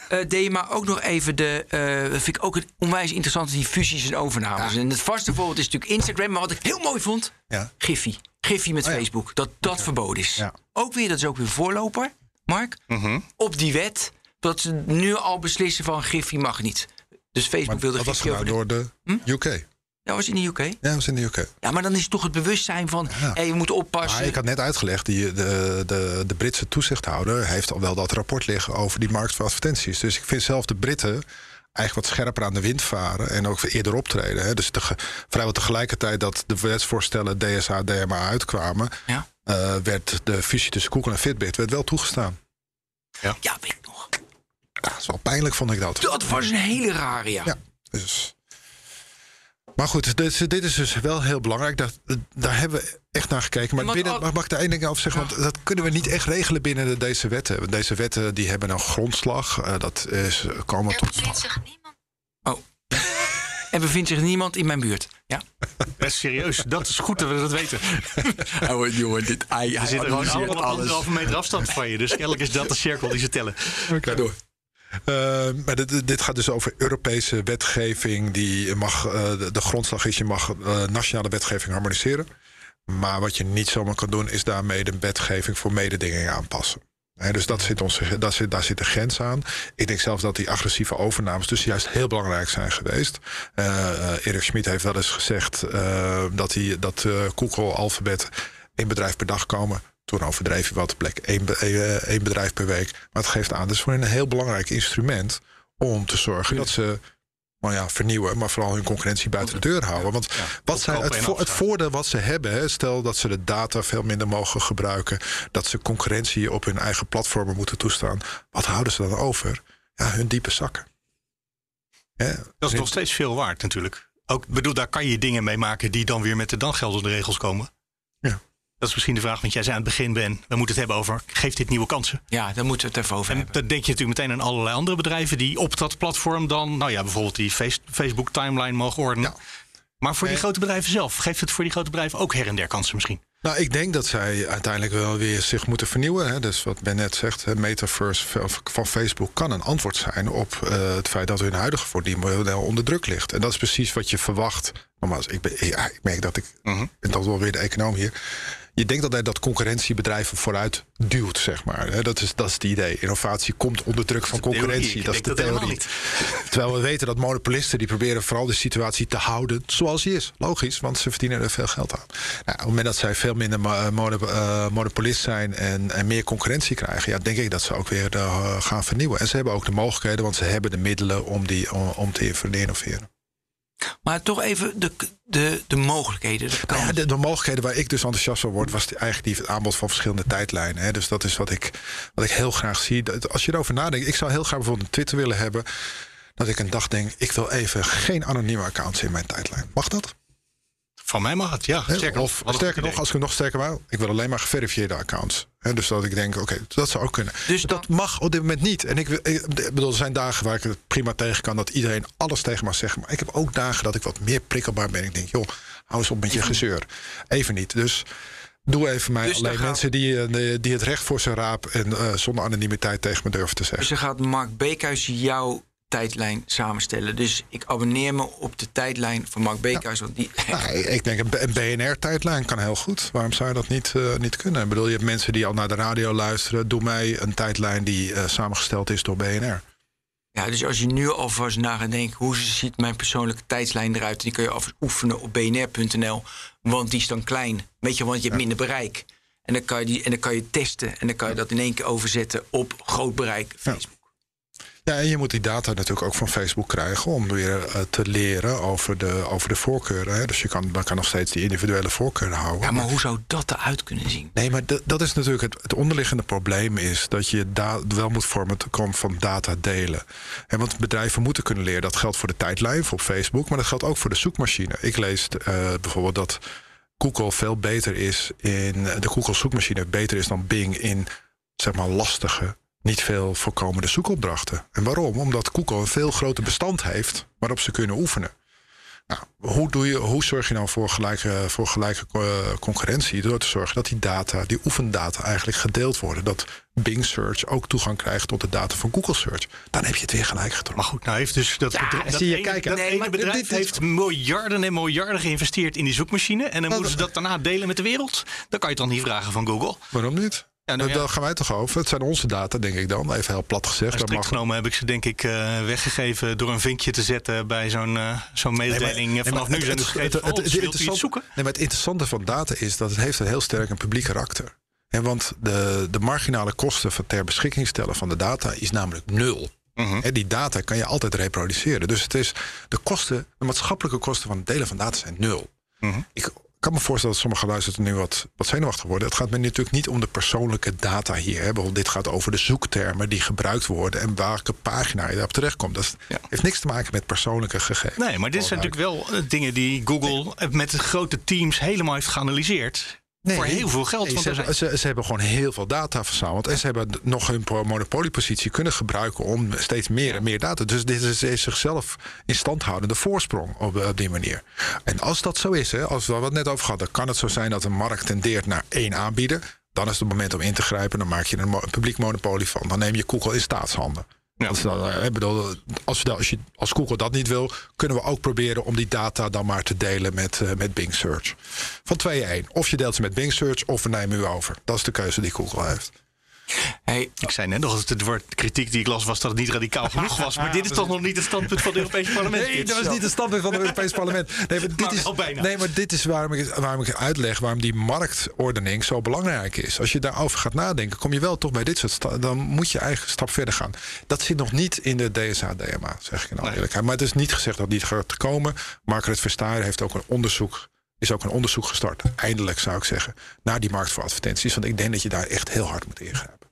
Eh deed je maar ook nog even de. eh, dat vind ik ook het onwijs interessant, die fusies en overnames. En het vaste voorbeeld is natuurlijk Instagram. Maar wat ik heel mooi vond, Ja. Giphy. Giphy met Oh ja. Facebook. Dat dat verboden is. Ja. Ook weer, dat is ook weer voorloper, Mark. Mhm. Op die wet. Dat ze nu al beslissen van Giphy mag niet. Dus Facebook Maar wilde dat was Giphy gedaan de... door de UK. Dat was in de UK. Ja, dat was in de UK. Ja, maar dan is het toch het bewustzijn van... Ja. Hey, we moeten oppassen. Maar ik had net uitgelegd, die, de, de, de Britse toezichthouder heeft al wel dat rapport liggen over die markt voor advertenties. Dus ik vind zelf de Britten eigenlijk wat scherper aan de wind varen en ook eerder optreden. Hè. Dus te, vrijwel tegelijkertijd dat de wetsvoorstellen DSA, DMA uitkwamen, Ja. eh, werd de fusie tussen Google en Fitbit werd wel toegestaan. ja, weet ik nog. Ja, dat is wel pijnlijk, vond ik dat. Dat was een hele rare, ja. Ja, dus. Maar goed, dit, dit is dus wel heel belangrijk. Dat, daar hebben we echt naar gekeken. Maar binnen, al- mag ik daar één ding over zeggen? Want dat kunnen we niet echt regelen binnen de, deze wetten. Want Deze wetten die hebben een grondslag. Eh, dat is komen Er tot. bevindt zich niemand. Oh. En bevindt zich niemand in mijn buurt. Ja. Best serieus, dat is goed dat we dat weten. Oh, jongen, dit ei. We zitten gewoon allemaal op anderhalve meter afstand van je. Dus kennelijk is dat de cirkel die ze tellen. Oké. door. Eh, maar dit, dit gaat dus over Europese wetgeving. Die mag, eh, de, de grondslag is, je mag eh, nationale wetgeving harmoniseren. Maar wat je niet zomaar kan doen, is daarmee de wetgeving voor mededinging aanpassen. Dus dat zit ons, dat zit, daar zit de grens aan. Ik denk zelf dat die agressieve overnames dus juist heel belangrijk zijn geweest. Eh, Erik Schmid heeft wel eens gezegd dat, hij, dat Google, Alphabet één bedrijf per dag komen. Toen overdreef hij wat, bleek één, be- eh, één bedrijf per week. Maar het geeft aan, dus voor hen een heel belangrijk instrument om te zorgen dat ze nou ja, vernieuwen, maar vooral hun concurrentie buiten de deur houden. Want wat zij, Opkopen het, vo- het voordeel wat ze hebben, hè, stel dat ze de data veel minder mogen gebruiken, dat ze concurrentie op hun eigen platformen moeten toestaan, wat houden ze dan over? Ja, hun diepe zakken. Ja, Dat is nog steeds veel waard natuurlijk. Ook, bedoel, daar kan je dingen mee maken die dan weer met de dan geldende regels komen. Dat is misschien de vraag, want jij zei aan het begin, Ben, we moeten het hebben over, geeft dit nieuwe kansen? Ja, daar moeten we het even over En hebben. dan denk je natuurlijk meteen aan allerlei andere bedrijven die op dat platform dan, nou ja, bijvoorbeeld die face- Facebook timeline mogen ordenen. Ja. Maar voor die grote bedrijven zelf, geeft het voor die grote bedrijven ook her en der kansen misschien? Nou, ik denk dat zij uiteindelijk wel weer zich moeten vernieuwen. Hè. Dus wat Ben net zegt, hè, metaverse van Facebook kan een antwoord zijn op eh, het feit dat hun huidige verdienmodel onder druk ligt. En dat is precies wat je verwacht. Nogmaals, ik, ben, ja, ik merk dat ik, Mhm. ik ben toch wel weer de econoom hier. Je denkt altijd dat concurrentie bedrijven vooruit duwt, zeg maar. Dat is, dat is het idee. Innovatie komt onder druk van concurrentie. Dat is de theorie. Terwijl we weten dat monopolisten die proberen vooral de situatie te houden zoals die is. Logisch, want ze verdienen er veel geld aan. Nou, op het moment dat zij veel minder eh, eh, monopolist zijn en, en meer concurrentie krijgen, ja, denk ik dat ze ook weer eh, gaan vernieuwen. En ze hebben ook de mogelijkheden, want ze hebben de middelen om, die, om, om te innoveren. Maar toch even de, de, de mogelijkheden. De Nou ja, de, de mogelijkheden waar ik dus enthousiast van word, was die- eigenlijk die, het aanbod van verschillende tijdlijnen. Hè. Dus dat is wat ik, wat ik heel graag zie. Dat- Als je erover nadenkt, ik zou heel graag bijvoorbeeld een Twitter willen hebben. Dat ik een dag denk, ik wil even geen anonieme accounts in mijn tijdlijn. Mag dat? Van mij mag het, ja. Sterker of nog, sterker nog, als ik het nog sterker wou, ik wil alleen maar geverifieerde accounts. Hè, dus dat ik denk, oké, dat zou ook kunnen. Dus dat mag op dit moment niet. En ik, bedoel, er zijn dagen waar ik het prima tegen kan dat iedereen alles tegen mag zeggen. Maar ik heb ook dagen dat ik wat meer prikkelbaar ben. Ik denk, joh, hou eens op met je gezeur. Even niet. Dus doe even mij Dus alleen mensen die, eh, die- die het recht voor zijn raap en eh, zonder anonimiteit tegen me durven te zeggen. Dus dan gaat Mark Beekhuis jouw tijdlijn samenstellen. Dus ik abonneer me op de tijdlijn van Mark Beekhuis. Want die, Nou, ik denk een, BNR-tijdlijn kan heel goed. Waarom zou je dat niet, eh, niet kunnen? Ik bedoel, je hebt mensen die al naar de radio luisteren. Doe mij een tijdlijn die eh, samengesteld is door BNR. ja, dus als je nu alvast na gaat denken... hoe ziet mijn persoonlijke tijdslijn eruit... die kun je alvast oefenen op bnr.nl. Want die is dan klein. Weet je, want je hebt minder bereik. En dan, kan je die, en dan kan je testen. En dan kan je dat in één keer overzetten op groot bereik Facebook. Ja, en je moet die data natuurlijk ook van Facebook krijgen om weer eh, te leren over de, over de voorkeuren. Hè. Dus je kan, dan kan nog steeds die individuele voorkeuren houden. Ja, maar hoe zou dat eruit kunnen zien? Nee, maar dat is natuurlijk het, het onderliggende probleem is dat je wel moet vormen te komen van data delen. En want bedrijven moeten kunnen leren. Dat geldt voor de tijdlijn, voor Facebook, maar dat geldt ook voor de zoekmachine. Ik lees eh, bijvoorbeeld dat Google veel beter is in de Google zoekmachine beter is dan Bing in zeg maar lastige, niet veel voorkomende zoekopdrachten. En waarom? Omdat Google een veel groter bestand heeft waarop ze kunnen oefenen. Nou, hoe, doe je, hoe zorg je nou voor gelijke, voor gelijke eh, concurrentie? Door te zorgen dat die data, die oefendata eigenlijk gedeeld worden. Dat Bing Search ook toegang krijgt tot de data van Google Search. Dan heb je het weer gelijk getrokken. Maar goed, nou heeft dus dat, bedrijf, dat zie je, ene, kijk, dat nee, maar bedrijf dit heeft miljarden en miljarden geïnvesteerd in die zoekmachine. En dan moeten ze dat daarna delen met de wereld. Dan kan je het dan niet vragen van Google. Waarom niet? Ja, nou Daar- ja. Daar gaan wij toch over? Het zijn onze data, denk ik dan. Even heel plat gezegd. Strikt mag- genomen heb ik ze denk ik eh, weggegeven door een vinkje te zetten bij zo'n eh, zo'n Nee, maar- mededeling. nee, Vanaf nu zijn het- het- het- het- dus het interessant- zoeken? Nee, maar het interessante van data is dat het heeft een heel sterk een publiek karakter. En want de, de marginale kosten van ter beschikking stellen van de data is namelijk nul. Hè, die data kan je altijd reproduceren. Dus het is de kosten, de maatschappelijke kosten van het delen van data zijn nul. Mhm. Ik kan me voorstellen dat sommige luisteraars nu wat, wat zenuwachtig worden. Het gaat me natuurlijk niet om de persoonlijke data hier. Hè. Bijvoorbeeld, dit gaat over de zoektermen die gebruikt worden en welke pagina je daarop terechtkomt. Dat Ja. heeft niks te maken met persoonlijke gegevens. Nee, maar dit zijn natuurlijk wel eh, dingen die Google met grote teams helemaal heeft geanalyseerd. Voor heel veel geld. Nee, want ze, hebben, zijn- ze, ze hebben gewoon heel veel data verzameld. En ze hebben nog hun monopoliepositie kunnen gebruiken om steeds meer en meer data. Dus dit is, is zichzelf in stand houdende voorsprong op, op die manier. En als dat zo is, hè, als we het net over hadden, kan het zo zijn dat een markt tendeert naar één aanbieder. Dan is het moment om in te grijpen. Dan maak je er een publiek monopolie van. Dan neem je Google in staatshanden. Ja. Eh, ik bedoel, als, als, je, als Google dat niet wil, kunnen we ook proberen om die data dan maar te delen met, eh, met Bing Search. Van 2-1. Of je deelt ze met Bing Search of we nemen u over. Dat is de keuze die Google heeft. Hey, Ik zei net nog dat het woord de kritiek die ik las was dat het niet radicaal genoeg was. Maar dit is toch nog niet het standpunt van het Europese parlement. Nee, Dit dat is zo. niet het standpunt van het Europees Parlement. Nee, maar dit, Maar is, bijna. nee, maar dit is waarom ik, waarom ik uitleg waarom die marktordening zo belangrijk is. Als je daarover gaat nadenken, kom je wel toch bij dit soort sta- Dan moet je eigenlijk een stap verder gaan. Dat zit nog niet in de DSA-DMA, zeg ik in alle Nee. eerlijkheid. Maar het is niet gezegd dat het niet gaat komen. Margaret Verstaer heeft ook een onderzoek. Is ook een onderzoek gestart, eindelijk zou ik zeggen, naar die markt voor advertenties. Want ik denk dat je daar echt heel hard moet ingrijpen.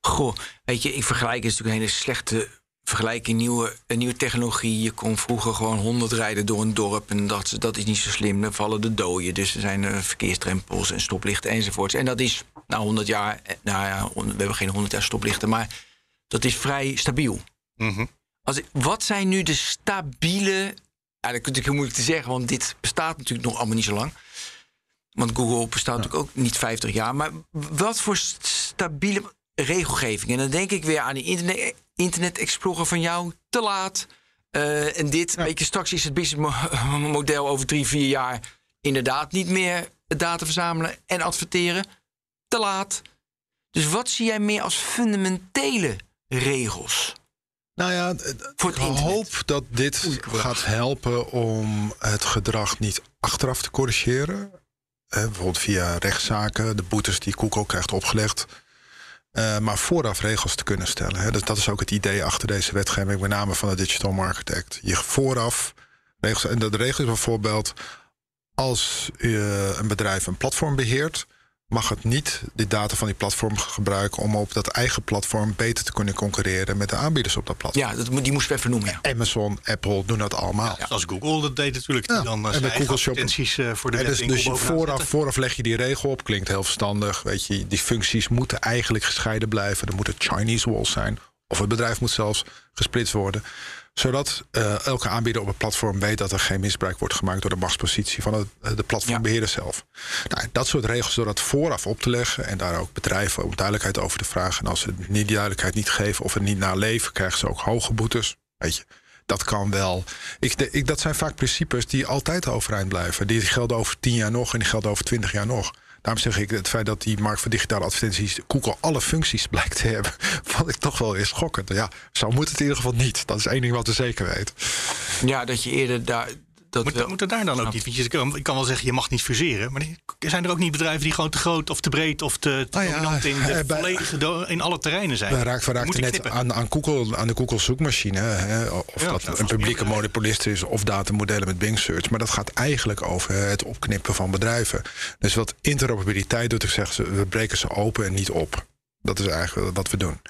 Goh, weet je, ik vergelijk het is natuurlijk een hele slechte vergelijking. Nieuwe, een nieuwe technologie. Je kon vroeger gewoon 100 rijden door een dorp. En dat, dat is niet zo slim. Dan vallen de doden. Dus er zijn eh, verkeerstrempels en stoplichten enzovoorts. En dat is na 100 jaar. Nou ja, we hebben geen 100 jaar stoplichten. Maar dat is vrij stabiel. Mhm. Als wat zijn nu de stabiele. Ja, dat is natuurlijk heel moeilijk te zeggen, want dit bestaat natuurlijk nog allemaal niet zo lang. Want Google bestaat natuurlijk ook niet 50 jaar. Maar wat voor st- stabiele regelgeving? En dan denk ik weer aan die Internet, Internet Explorer van jou. Te laat. Eh, en dit, weet je, straks is het businessmodel over drie, vier jaar inderdaad niet meer data verzamelen en adverteren. Te laat. Dus wat zie jij meer als fundamentele regels? Nou ja, Voor ik hoop dat dit gaat helpen om het gedrag niet achteraf te corrigeren. Eh, bijvoorbeeld via rechtszaken, de boetes die Google krijgt opgelegd. Eh, maar vooraf regels te kunnen stellen. Hè. Dus dat is ook het idee achter deze wetgeving, met name van de Digital Market Act. Je vooraf regels. En de regel is bijvoorbeeld: als je een bedrijf een platform beheert, mag het niet de data van die platform gebruiken om op dat eigen platform beter te kunnen concurreren met de aanbieders op dat platform. Ja, dat, moet- die moesten we even noemen. Ja. Amazon, Apple doen dat allemaal. Als Google dat deed natuurlijk. Ja, dan en zijn bij eigen Google advertenties eh, voor de Hè, dus, dus je vooraf, vooraf leg je die regel op, klinkt heel verstandig. Weet je, die functies moeten eigenlijk gescheiden blijven. Er moeten Chinese walls zijn. Of het bedrijf moet zelfs gesplitst worden. Zodat eh, elke aanbieder op het platform weet dat er geen misbruik wordt gemaakt door de machtspositie van het, eh, de platformbeheerder zelf. Nou, dat soort regels door dat vooraf op te leggen en daar ook bedrijven om duidelijkheid over te vragen. En als ze die duidelijkheid niet geven of het niet naleven, krijgen ze ook hoge boetes. Weet je, dat kan wel. Ik, de- ik, dat zijn vaak principes die altijd overeind blijven. Die gelden over tien jaar nog en die gelden over twintig jaar nog. Daarom zeg ik het feit dat die markt voor digitale advertenties Google alle functies blijkt te hebben, vond ik toch wel weer schokkend. Ja, zo moet het in ieder geval niet. Dat is één ding wat we zeker weten. ja, dat je eerder daar. Dat Moet, wel- moet er daar dan ook niet? Want je kan, ik kan wel zeggen, je mag niet fuseren. Maar zijn er ook niet bedrijven die gewoon te groot of te breed of te, te ja, dominant in, de bij- volledige do- in alle terreinen zijn? We Moet raakten net aan, aan, Google, aan de Google zoekmachine. Hè, of Ja, dat dat een publieke meer- monopolist is of datamodellen met Bing Search. Maar dat gaat eigenlijk over het opknippen van bedrijven. Dus wat interoperabiliteit doet, ik zeg ze, we breken ze open en niet op. Dat is eigenlijk wat we doen.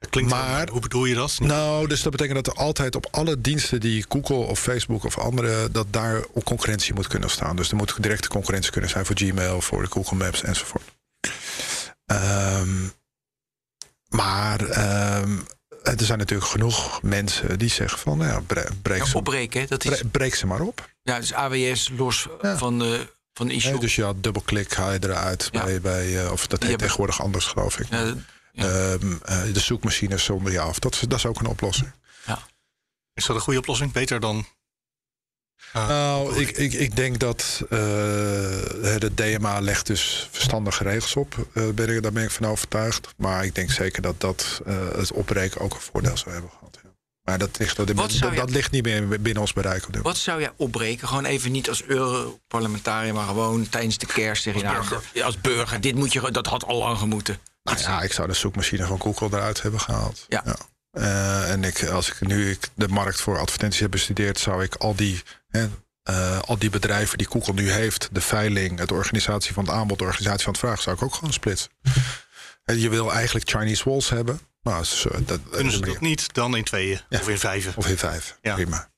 Dat Klinkt wel, maar- hoe bedoel je dat? Nou, dus dat betekent dat er altijd op alle diensten die Google of Facebook of andere, dat daar ook concurrentie moet kunnen staan. Dus er moet directe concurrentie kunnen zijn voor Gmail, voor de Google Maps enzovoort. Ehm, maar ehm, er zijn natuurlijk genoeg mensen die zeggen van, nou ja, bre- breek, Ja, ze, opbreken, dat is. bre- breek ze maar op. Ja, dus AWS los Ja. van de, van de issue. Hè, dus je had dubbelklik, haal je eruit Ja. bij, bij eh, of dat heet tegenwoordig anders geloof ik. Ja, ja. Ehm, eh, de zoekmachines zonder je af. Dat is, dat is ook een oplossing. Is dat een goede oplossing? Beter dan. eh, Nou, ik, ik, ik denk dat eh, de DMA legt dus verstandige regels op. Eh, ben ik, daar ben ik van overtuigd. Maar ik denk zeker dat dat eh, het opbreken ook een voordeel zou hebben gehad. ja. Maar dat ligt, dat, Wat zou dat, je- dat ligt niet meer binnen ons bereik. Op dit Wat zou jij opbreken? Gewoon even niet als Europarlementariër, maar gewoon tijdens de kerst Als nou, burger. ja, als burger. Dit moet je, dat had al lang gemoeten. Nou ja, ik zou de zoekmachine van Google eruit hebben gehaald. Ja. Eh, en ik, als ik nu ik de markt voor advertenties heb bestudeerd, zou ik al die, hè, eh, al die bedrijven die Google nu heeft, de veiling, de organisatie van het aanbod, de organisatie van het vraag, zou ik ook gewoon splitsen. En je wil eigenlijk Chinese walls hebben. Nou, zo, dat, kunnen ze dat niet, dan in tweeën Ja. of in vijven. Of in vijf. Ja. Prima.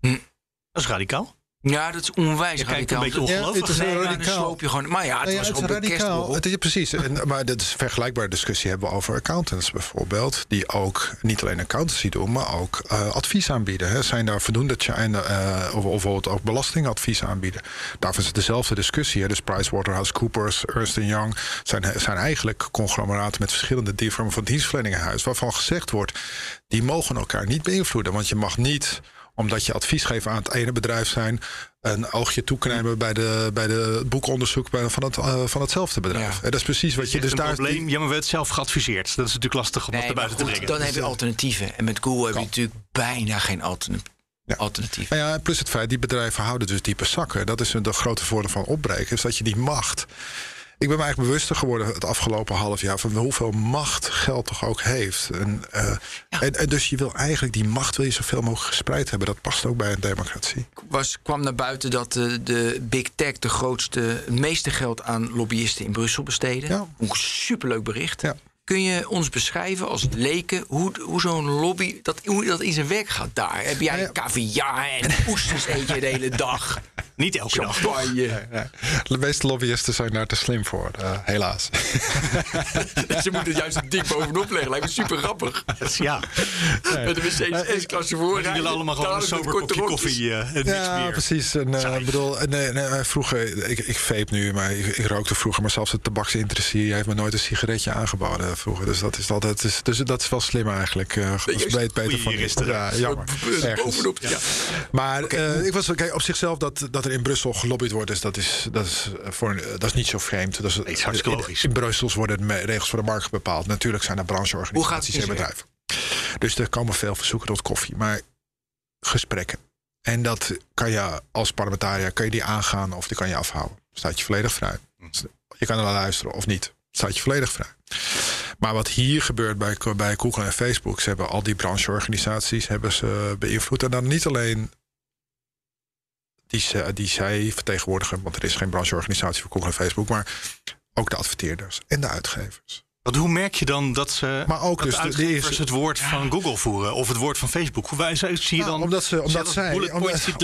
Dat is radicaal. Ja, dat is onwijs Je kijkt een radicaal. beetje Dat- ongelovig. het is Nee, radicaal. sloop je gewoon. Maar ja, het ja, was het op is een radicaal. kerstborrel. Het, ja, precies. En, maar dat is een vergelijkbare discussie hebben we over accountants bijvoorbeeld. Die ook niet alleen accountancy doen, maar ook eh, advies aanbieden. Hè. Zijn daar voldoende China, eh, of of bijvoorbeeld ook belastingadvies aanbieden? Daarvoor is het dezelfde discussie. Hè. Dus PricewaterhouseCoopers, Ernst Young zijn, zijn eigenlijk conglomeraten met verschillende die vormen van dienstverlening in huis. Waarvan gezegd wordt, die mogen elkaar niet beïnvloeden. Want je mag niet omdat je advies geeft aan het ene bedrijf zijn, een oogje toeknijpen bij de, bij de boekonderzoek van, het, eh, van hetzelfde bedrijf. Ja. En dat is precies wat je. Dus Dus een daar is die- probleem. Ja, maar we hebben het zelf geadviseerd. Dat is natuurlijk lastig om Nee, buiten te brengen. dan heb je alternatieven. En met Google heb je natuurlijk bijna geen altern- Ja. alternatief. Nou ja, en plus het feit, die bedrijven houden dus diepe zakken. Dat is een de grote voordeel van opbreken, is dat je die macht. Ik ben me eigenlijk bewuster geworden het afgelopen half jaar van hoeveel macht geld toch ook heeft. En, eh, en, en dus je wil eigenlijk die macht wil je zoveel mogelijk gespreid hebben. Dat past ook bij een democratie. was, kwam naar buiten dat de, de Big Tech de grootste, het meeste geld aan lobbyisten in Brussel besteden. Ja. Een superleuk bericht. Ja. Kun je ons beschrijven als leken hoe, hoe zo'n lobby, dat, hoe dat in zijn werk gaat daar? Heb jij Ja. caviar en oesters eet je de hele dag? Niet elke dag. De meeste lobbyisten zijn daar te slim voor, eh, helaas. Ze moeten het juist dik bovenop leggen. Lijkt me super grappig. Ja, Met de Mercedes S-klasse voor. die willen allemaal gewoon een sober kopje koffie eh, en niks Ja, meer. precies. En, eh, ik bedoel, en, nee, nee, vroeger, ik, ik vape nu, maar ik, ik rookte vroeger, maar zelfs de tabaksindustrie heeft me nooit een sigaretje aangeboden vroeger. Dus dat is altijd, dus, dus dat is wel slim eigenlijk. eh gespreid beter van. Ja, jammer. Bovenop, ja. Maar eh, ik was, kijk, op zichzelf dat, dat er in Brussel gelobbyd wordt, is dat, is, dat, is voor, dat is niet zo vreemd. Dat is, is hartstikke logisch. In, in Brussels worden de regels voor de markt bepaald. Natuurlijk zijn er brancheorganisaties en bedrijven. Dus er komen veel verzoeken tot koffie. Maar gesprekken. En dat kan je als parlementariër kan je die aangaan of die kan je afhouden. Staat je volledig vrij. Je kan er naar luisteren of niet. Staat je volledig vrij. Maar wat hier gebeurt bij, bij Google en Facebook, ze hebben al die brancheorganisaties hebben ze beïnvloed. En dan niet alleen die, die zij vertegenwoordigen, want er is geen brancheorganisatie voor Google en Facebook, maar ook de adverteerders en de uitgevers. Want hoe merk je dan dat ze maar ook dat dus de eerste het woord van Google voeren of het woord van Facebook? Hoe wij zie je nou, dan omdat ze omdat zij omdat,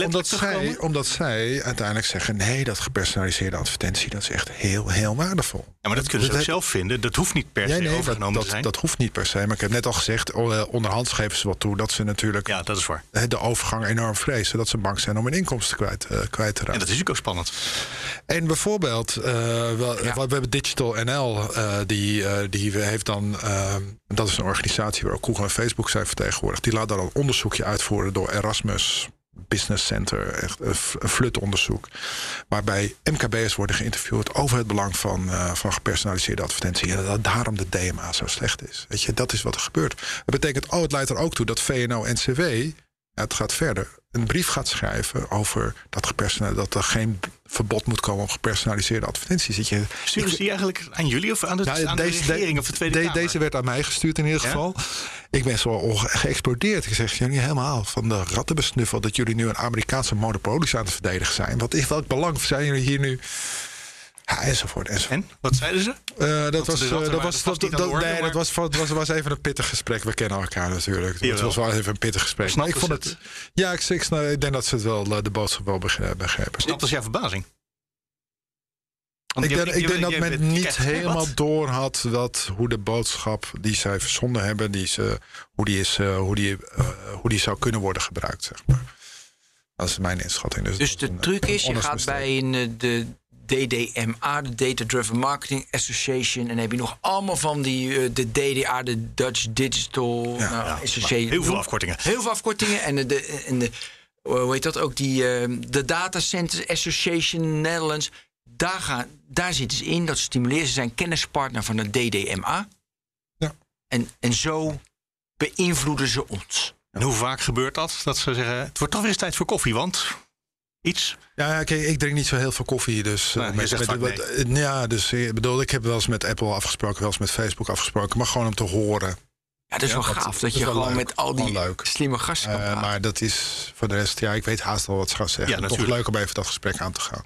omdat zij omdat zij uiteindelijk zeggen nee dat gepersonaliseerde advertentie dat is echt heel heel waardevol. Ja, maar dat kunnen ze ook zelf vinden. Dat hoeft niet per se nee, overgenomen dat, te zijn. Dat, hoeft niet per se. Maar ik heb net al gezegd, onderhand geven ze wat toe dat ze natuurlijk ja, dat is waar. de overgang enorm vrezen. Dat ze bang zijn om hun inkomsten kwijt, uh, kwijt te raken. En dat is natuurlijk ook spannend. En bijvoorbeeld, uh, wel, ja. we hebben Digital NL, uh, die, die heeft dan, dat is een organisatie waar ook Google en Facebook zijn vertegenwoordigd. Die laat daar een onderzoekje uitvoeren door Erasmus Business Center, echt een flutonderzoek. Waarbij MKB'ers worden geïnterviewd over het belang van, uh, van gepersonaliseerde advertentie. En dat daarom de DMA zo slecht is. Weet je, dat is wat er gebeurt. Dat betekent, oh, het leidt er ook toe dat VNO-NCW, het gaat verder, een brief gaat schrijven over dat, dat er geen verbod moet komen op gepersonaliseerde advertenties. Dat je, Sturen ze die eigenlijk aan jullie of aan de, nou, aan deze, de regering of de Tweede de, Kamer? Deze werd aan mij gestuurd in ieder geval. Ik ben zo geëxplodeerd. Ik zeg jullie helemaal van de rattenbesnuffel dat jullie nu een Amerikaanse monopolie aan het verdedigen zijn. Wat is welk belang zijn jullie hier nu? Ja, enzovoort, enzovoort. En? Wat zeiden ze? Uh, dat, was, uh, dat, was, dat, dat, nee, dat was, was, was even een pittig gesprek. We kennen elkaar natuurlijk. Het was wel even een pittig gesprek. Maar ik vond het. Ja, ik, ik, ik denk dat ze het wel, de boodschap wel begrepen. Snap als jouw verbazing? Want ik, denk, ik denk dat men niet helemaal door had dat hoe de boodschap die zij verzonden hebben, die ze, hoe, die is, uh, hoe, die, uh, hoe die zou kunnen worden gebruikt. Zeg maar. Dat is mijn inschatting. Dus, dus de een, truc is, je gaat bij een, de DDMA, de Data Driven Marketing Association. En dan heb je nog allemaal van die, uh, de DDA, de Dutch Digital ja, nou, ja, Association. Heel veel afkortingen. Heel veel afkortingen. En de, en de hoe heet dat ook, die, uh, de Data Centers Association Netherlands. Daar, gaan, daar zitten ze in. Dat stimuleren ze zijn kennispartner van de DDMA. Ja. En, en zo beïnvloeden ze ons. En hoe vaak gebeurt dat? Dat ze zeggen, het wordt toch weer eens tijd voor koffie, want iets. Ja, kijk, ik drink niet zo heel veel koffie. Dus, nee, met, met, met, nee. ja, dus ik bedoel, ik heb wel eens met Apple afgesproken, wel eens met Facebook afgesproken, maar gewoon om te horen. Ja, dat is wel Ja, gaaf. dat je gewoon leuk. met al die slimme gasten kan Uh, praten. maar dat is voor de rest, ja, ik weet haast al wat ze gaan zeggen. Ja, Toch natuurlijk. leuk om even dat gesprek aan te gaan.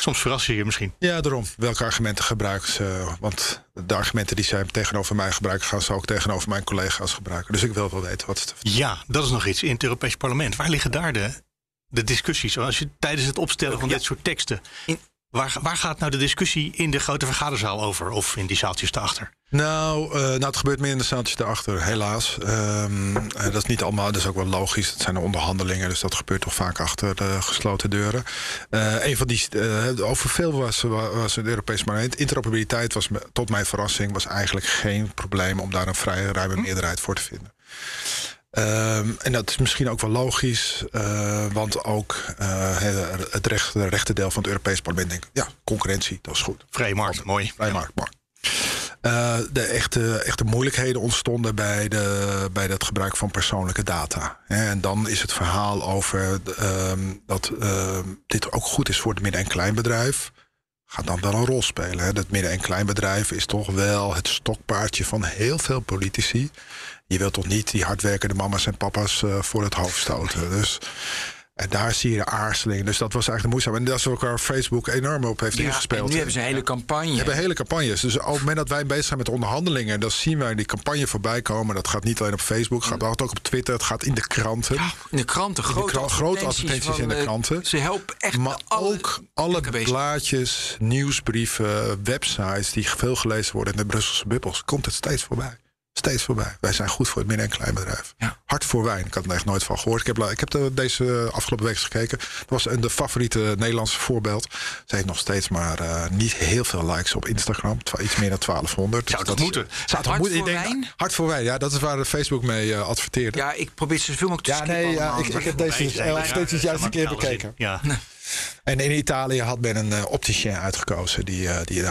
Soms verras je je misschien. Ja, daarom. Welke argumenten gebruiken ze? Want de argumenten die zij tegenover mij gebruiken, gaan ze ook tegenover mijn collega's gebruiken. Dus ik wil wel weten wat ze te Ja, dat is nog iets in het Europees Parlement. Waar liggen daar de, de discussies? Als je tijdens het opstellen van Ja. dit soort teksten. In- Waar, waar gaat nou de discussie in de grote vergaderzaal over? Of in die zaaltjes daarachter? Nou, eh, nou, het gebeurt meer in de zaaltjes daarachter, helaas. Ehm, eh, dat is niet allemaal, dat is ook wel logisch. Het zijn de onderhandelingen, dus dat gebeurt toch vaak achter de gesloten deuren. Eh, een van die, eh, over veel was, was het Europees Parlement. Interoperabiliteit was me- tot mijn verrassing was eigenlijk geen probleem om daar een vrij ruime meerderheid voor te vinden. Ehm, en dat is misschien ook wel logisch, eh, want ook eh, het recht, de rechterdeel van het Europees Parlement denkt: ja, concurrentie, dat is goed. Vrije markt, mooi. Vrij marktmarkt. Eh, de echte, echte moeilijkheden ontstonden bij, de, bij het gebruik van persoonlijke data. En dan is het verhaal over ehm, dat ehm, dit ook goed is voor het midden- en kleinbedrijf. Gaat dan wel een rol spelen. Hè. Het midden- en kleinbedrijf is toch wel het stokpaardje van heel veel politici. Je wilt toch niet die hardwerkende mama's en papa's eh, voor het hoofd stoten. Dus en daar zie je de aarzeling. Dus dat was eigenlijk moeizaam. En dat is ook waar Facebook enorm op heeft Ja, ingespeeld. en nu hebben ze een hele campagne. We hebben hele campagnes. Dus op het moment dat wij bezig zijn met onderhandelingen, dan zien wij die campagne voorbij komen. Dat gaat niet alleen op Facebook, het gaat ook op Twitter, het gaat in de kranten. Ja, in de kranten, grote, kra- grote advertenties, van, in de kranten. Ze helpen echt Maar alle ook alle blaadjes, nieuwsbrieven, websites die veel gelezen worden in de Brusselse bubbels, komt het steeds voorbij. Steeds voorbij. Wij zijn goed voor het midden- en kleinbedrijf. Ja. Hart voor wijn. Ik had er echt nooit van gehoord. Ik heb, ik heb de- deze afgelopen week eens gekeken. Dat was een de favoriete Nederlandse voorbeeld. Ze heeft nog steeds maar eh, niet heel veel likes op Instagram. Twa- Iets meer dan 1200. Zou Dus dat moeten? Zou toch Hart moeten? Ik voor denk, wijn? Hart voor wijn. Ja, dat is waar Facebook mee eh, adverteerde. Ja, ik probeer ze zoveel mogelijk te Ja, nee, ja, ik, ik heb deze advertenties juist een keer bekeken. Ja, En in Italië had men een uh, opticien uitgekozen die, uh, die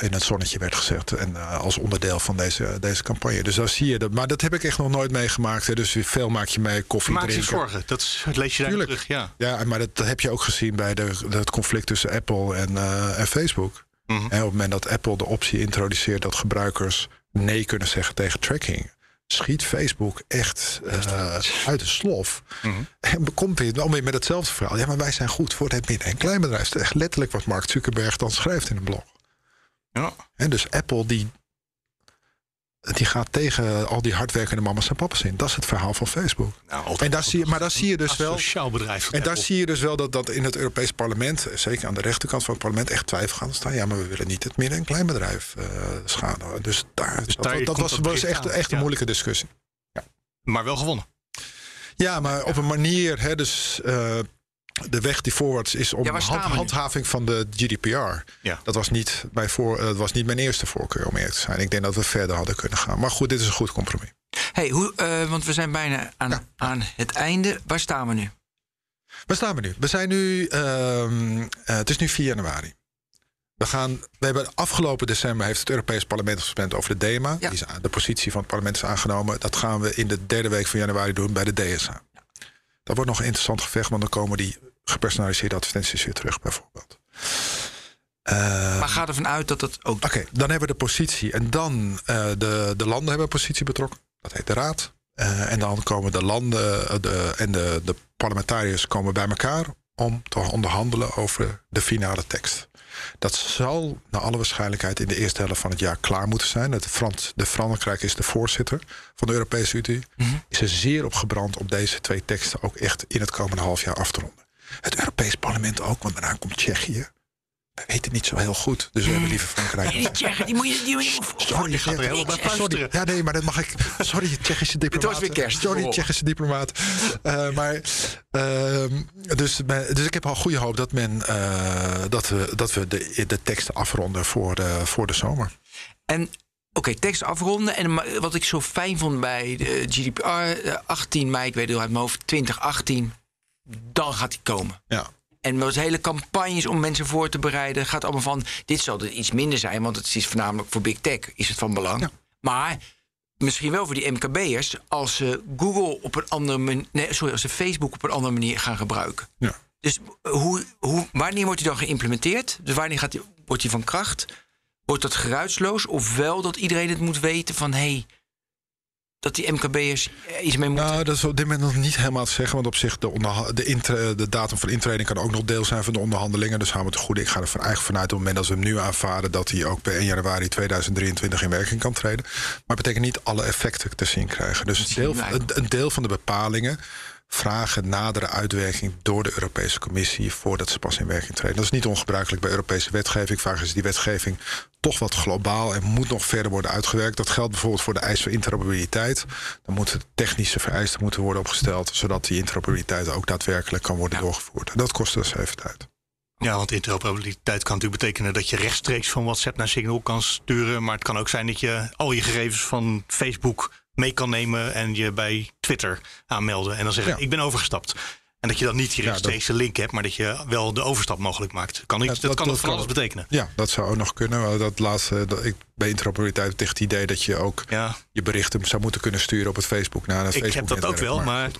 in, het zonnetje werd gezet. En uh, als onderdeel van deze, deze campagne. Dus daar zie je dat. Maar dat heb ik echt nog nooit meegemaakt. Hè. Dus veel maak je mee koffie maak drinken. Maak je zorgen. Dat, lees je daar terug. Ja. ja, maar dat, dat, heb je ook gezien bij de, het conflict tussen Apple en, en Facebook. Mm -hmm. En op het moment dat Apple de optie introduceert dat gebruikers nee kunnen zeggen tegen tracking schiet Facebook echt uh, uit de slof. Mhm. Mm -hmm. En komt weer, dan weer met hetzelfde verhaal. Ja, maar wij zijn goed voor het midden- en kleinbedrijf. Dat is echt letterlijk wat Mark Zuckerberg dan schrijft in een blog. Ja. En dus Apple die, die gaat tegen al die hardwerkende mama's en papa's in. Dat is het verhaal van Facebook. Nou, en daar zie je, maar daar zie je dus wel. Sociaal bedrijf. En daar zie je dus wel dat, dat in het Europees parlement, zeker aan de rechterkant van het parlement, echt twijfel gaan staan. Ja, maar we willen niet het midden- en kleinbedrijf uh, schaden. Dus daar, Dus dat, daar dat, komt was, was echt, echt een ja. moeilijke discussie. Maar wel gewonnen. Ja, maar op een manier, hè, dus uh, de weg die voorwaarts is om Ja, hand, handhaving van de GDPR. Ja. Dat was niet, bij voor, dat was niet mijn eerste voorkeur om eerlijk te zijn. Ik denk dat we verder hadden kunnen gaan. Maar goed, dit is een goed compromis. Hey, hoe, uh, want we zijn bijna aan, Ja. aan het einde. Waar staan we nu? Waar staan we nu? We zijn nu, ehm, uh, het is nu 4 januari. We, gaan, we hebben afgelopen december heeft het Europees Parlement gestemd over de DEMA. Ja. Die is, de positie van het parlement is aangenomen. Dat gaan we in de derde week van januari doen bij de DSA. Dat wordt nog een interessant gevecht, want dan komen die gepersonaliseerde advertenties weer terug, bijvoorbeeld. Eh, Maar ga ervan uit dat het ook. Oké, dan hebben we de positie. En dan uh, de, de landen hebben positie betrokken. Dat heet de Raad. Uh, en dan komen de landen uh, de, en de, de parlementariërs komen bij elkaar om te onderhandelen over de finale tekst. Dat zal naar alle waarschijnlijkheid in de eerste helft van het jaar klaar moeten zijn. Het Frans, de Frankrijk is de voorzitter van de Europese Unie. Mhm. Is er zeer op gebrand om deze twee teksten ook echt in het komende half jaar af te ronden. Het Europees Parlement ook, want daarna komt Tsjechië. We weten niet zo heel goed, dus we hebben liever Frankrijk. Nee, die Tsjechen, die moet je. Die moet je Sorry, je gaat er helemaal bij sorry. Ja, nee, maar dat mag ik. Sorry, Tsjechische diplomaat. was weer kerst. Sorry. Tsjechische diplomaat. Uh, maar, uh, dus, dus ik heb al goede hoop dat, men, uh, dat we, dat we de, de teksten afronden voor de, voor de zomer. En oké, okay, tekst afronden. En wat ik zo fijn vond bij de GDPR, 18 mei, ik weet het uit mijn hoofd, 2018, dan gaat die komen. Ja. En met hele campagnes om mensen voor te bereiden. gaat allemaal van. Dit zal er iets minder zijn, want het is voornamelijk voor Big Tech is het van belang. Ja. Maar misschien wel voor die MKB'ers. als ze Google op een andere manier. Nee, sorry, als ze Facebook op een andere manier gaan gebruiken. Ja. Dus hoe, hoe, wanneer wordt die dan geïmplementeerd? Dus wanneer gaat die, wordt die van kracht? Wordt dat geruisloos? Of wel dat iedereen het moet weten van hé. Hey, dat die MKB'ers iets mee moeten. Nou, dat is op dit moment nog niet helemaal te zeggen. Want op zich, de, de, de datum van intreding kan ook nog deel zijn van de onderhandelingen. Dus gaan we het goed. Ik ga er van eigenlijk vanuit op het moment dat we hem nu aanvaarden. dat hij ook bij 1 januari 2023 in werking kan treden. Maar het betekent niet alle effecten te zien krijgen. Dus deel, een, een deel van de bepalingen vragen nadere uitwerking door de Europese Commissie voordat ze pas in werking treden. Dat is niet ongebruikelijk bij Europese wetgeving. Vaak is die wetgeving toch wat globaal en moet nog verder worden uitgewerkt. Dat geldt bijvoorbeeld voor de eis voor interoperabiliteit. Dan moeten technische vereisten moeten worden opgesteld, zodat die interoperabiliteit ook daadwerkelijk kan worden ja. doorgevoerd. En dat kost dus even tijd. Ja, want interoperabiliteit kan natuurlijk betekenen dat je rechtstreeks van WhatsApp naar Signal kan sturen. Maar het kan ook zijn dat je al je gegevens van Facebook mee kan nemen en je bij Twitter aanmelden. En dan zeggen, ja. ik ben overgestapt. En dat je dan niet die rechtstreekse ja, link hebt, maar dat je wel de overstap mogelijk maakt. Kan iets, ja, dat, dat, kan dat van alles betekenen. Ja, dat zou ook nog kunnen. Dat laatste, dat ik bij interoperabiliteit tegen het idee dat je ook ja. je berichten zou moeten kunnen sturen op het Facebook naar een Ik Facebook heb dat ook wel, maar. Maar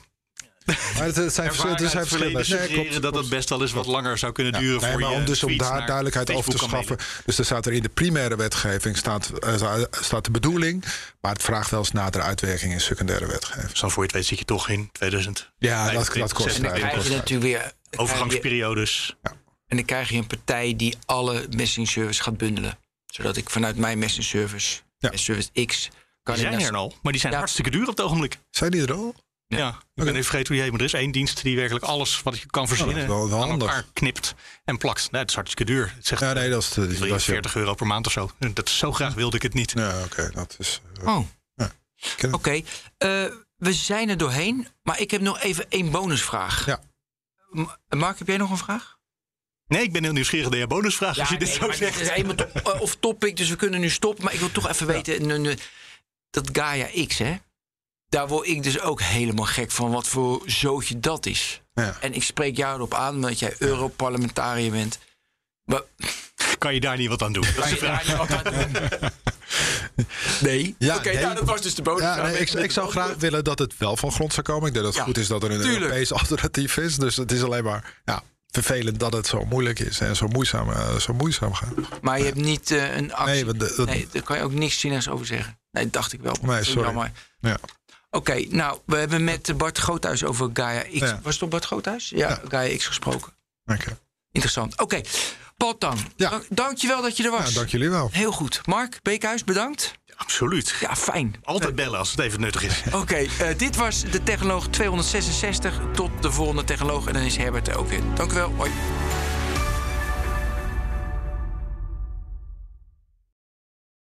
het, het zijn verschillende. Zijn verschillende. Nee, klopt, dat het best wel eens wat langer zou kunnen duren ja, voor maar je om dus om daar duidelijkheid over te schaffen. Dus er staat er in de primaire wetgeving staat, uh, staat de bedoeling, maar het vraagt wel eens nadere uitwerking in secundaire wetgeving. Zo voor je het weet zit je toch in 2000. Ja, dat, dat kost. En dan krijg je natuurlijk weer overgangsperiodes. Ja. En dan krijg je een partij die alle messaging service gaat bundelen, zodat ik vanuit mijn messaging service, ja. service X, kan die zijn er al, maar die zijn ja. hartstikke duur op het ogenblik. Zijn die er al? Ja, ja. ik ben even vergeten hoe die heet, maar er is één dienst die werkelijk alles wat je kan verzinnen oh, wel, wel aan elkaar knipt en plakt. Nee, het is hartstikke duur. Het zegt, ja, nee, dat is, dat is 40 euro per maand of zo. Dat zo graag wilde ik het niet. Ja, oké, okay, dat is. Uh, oh, ja. oké. Okay. Uh, we zijn er doorheen, maar ik heb nog even één bonusvraag. Ja. Mark, heb jij nog een vraag? Nee, ik ben heel nieuwsgierig naar je bonusvraag ja, als je nee, dit zo zegt. Het is helemaal to of topic, dus we kunnen nu stoppen. Maar ik wil toch even weten, ja. dat Gaia X, hè? Daar word ik dus ook helemaal gek van wat voor zootje dat is. Ja. En ik spreek jou erop aan dat jij Europarlementariër bent. Maar Kan je daar niet wat aan doen? Dat is de kan je vraag. daar niet wat aan doen? Nee? Ja, Oké, nee. nou, dat was dus de boodschap. Ja, nee, ik, ik zou graag willen dat het wel van grond zou komen. Ik denk dat het Ja, goed is dat er een tuurlijk. Europees alternatief is. Dus het is alleen maar ja, vervelend dat het zo moeilijk is en zo moeizaam, eh, zo moeizaam gaat. Maar je hebt niet eh, een actie. Nee, want de- dat- nee, daar kan je ook niks zinnigs over zeggen. Nee, dat dacht ik wel. Nee, sorry. Jammer. Ja. Oké, nou, we hebben met Bart Groothuis over Gaia X. Ja. Was het op Bart Groothuis? Ja, Ja. Gaia X gesproken. Oké. Interessant. Oké, Paul Tang. Ja. Dank, dankjewel dat je er was. Ja, dank jullie wel. Heel goed. Mark Beekhuis, bedankt. Absoluut. Ja, fijn. Altijd bellen als het even nuttig is. Oké, eh, dit was de Technoloog 266. Tot de volgende Technoloog. En dan is Herbert er ook weer. Dank u wel. Hoi.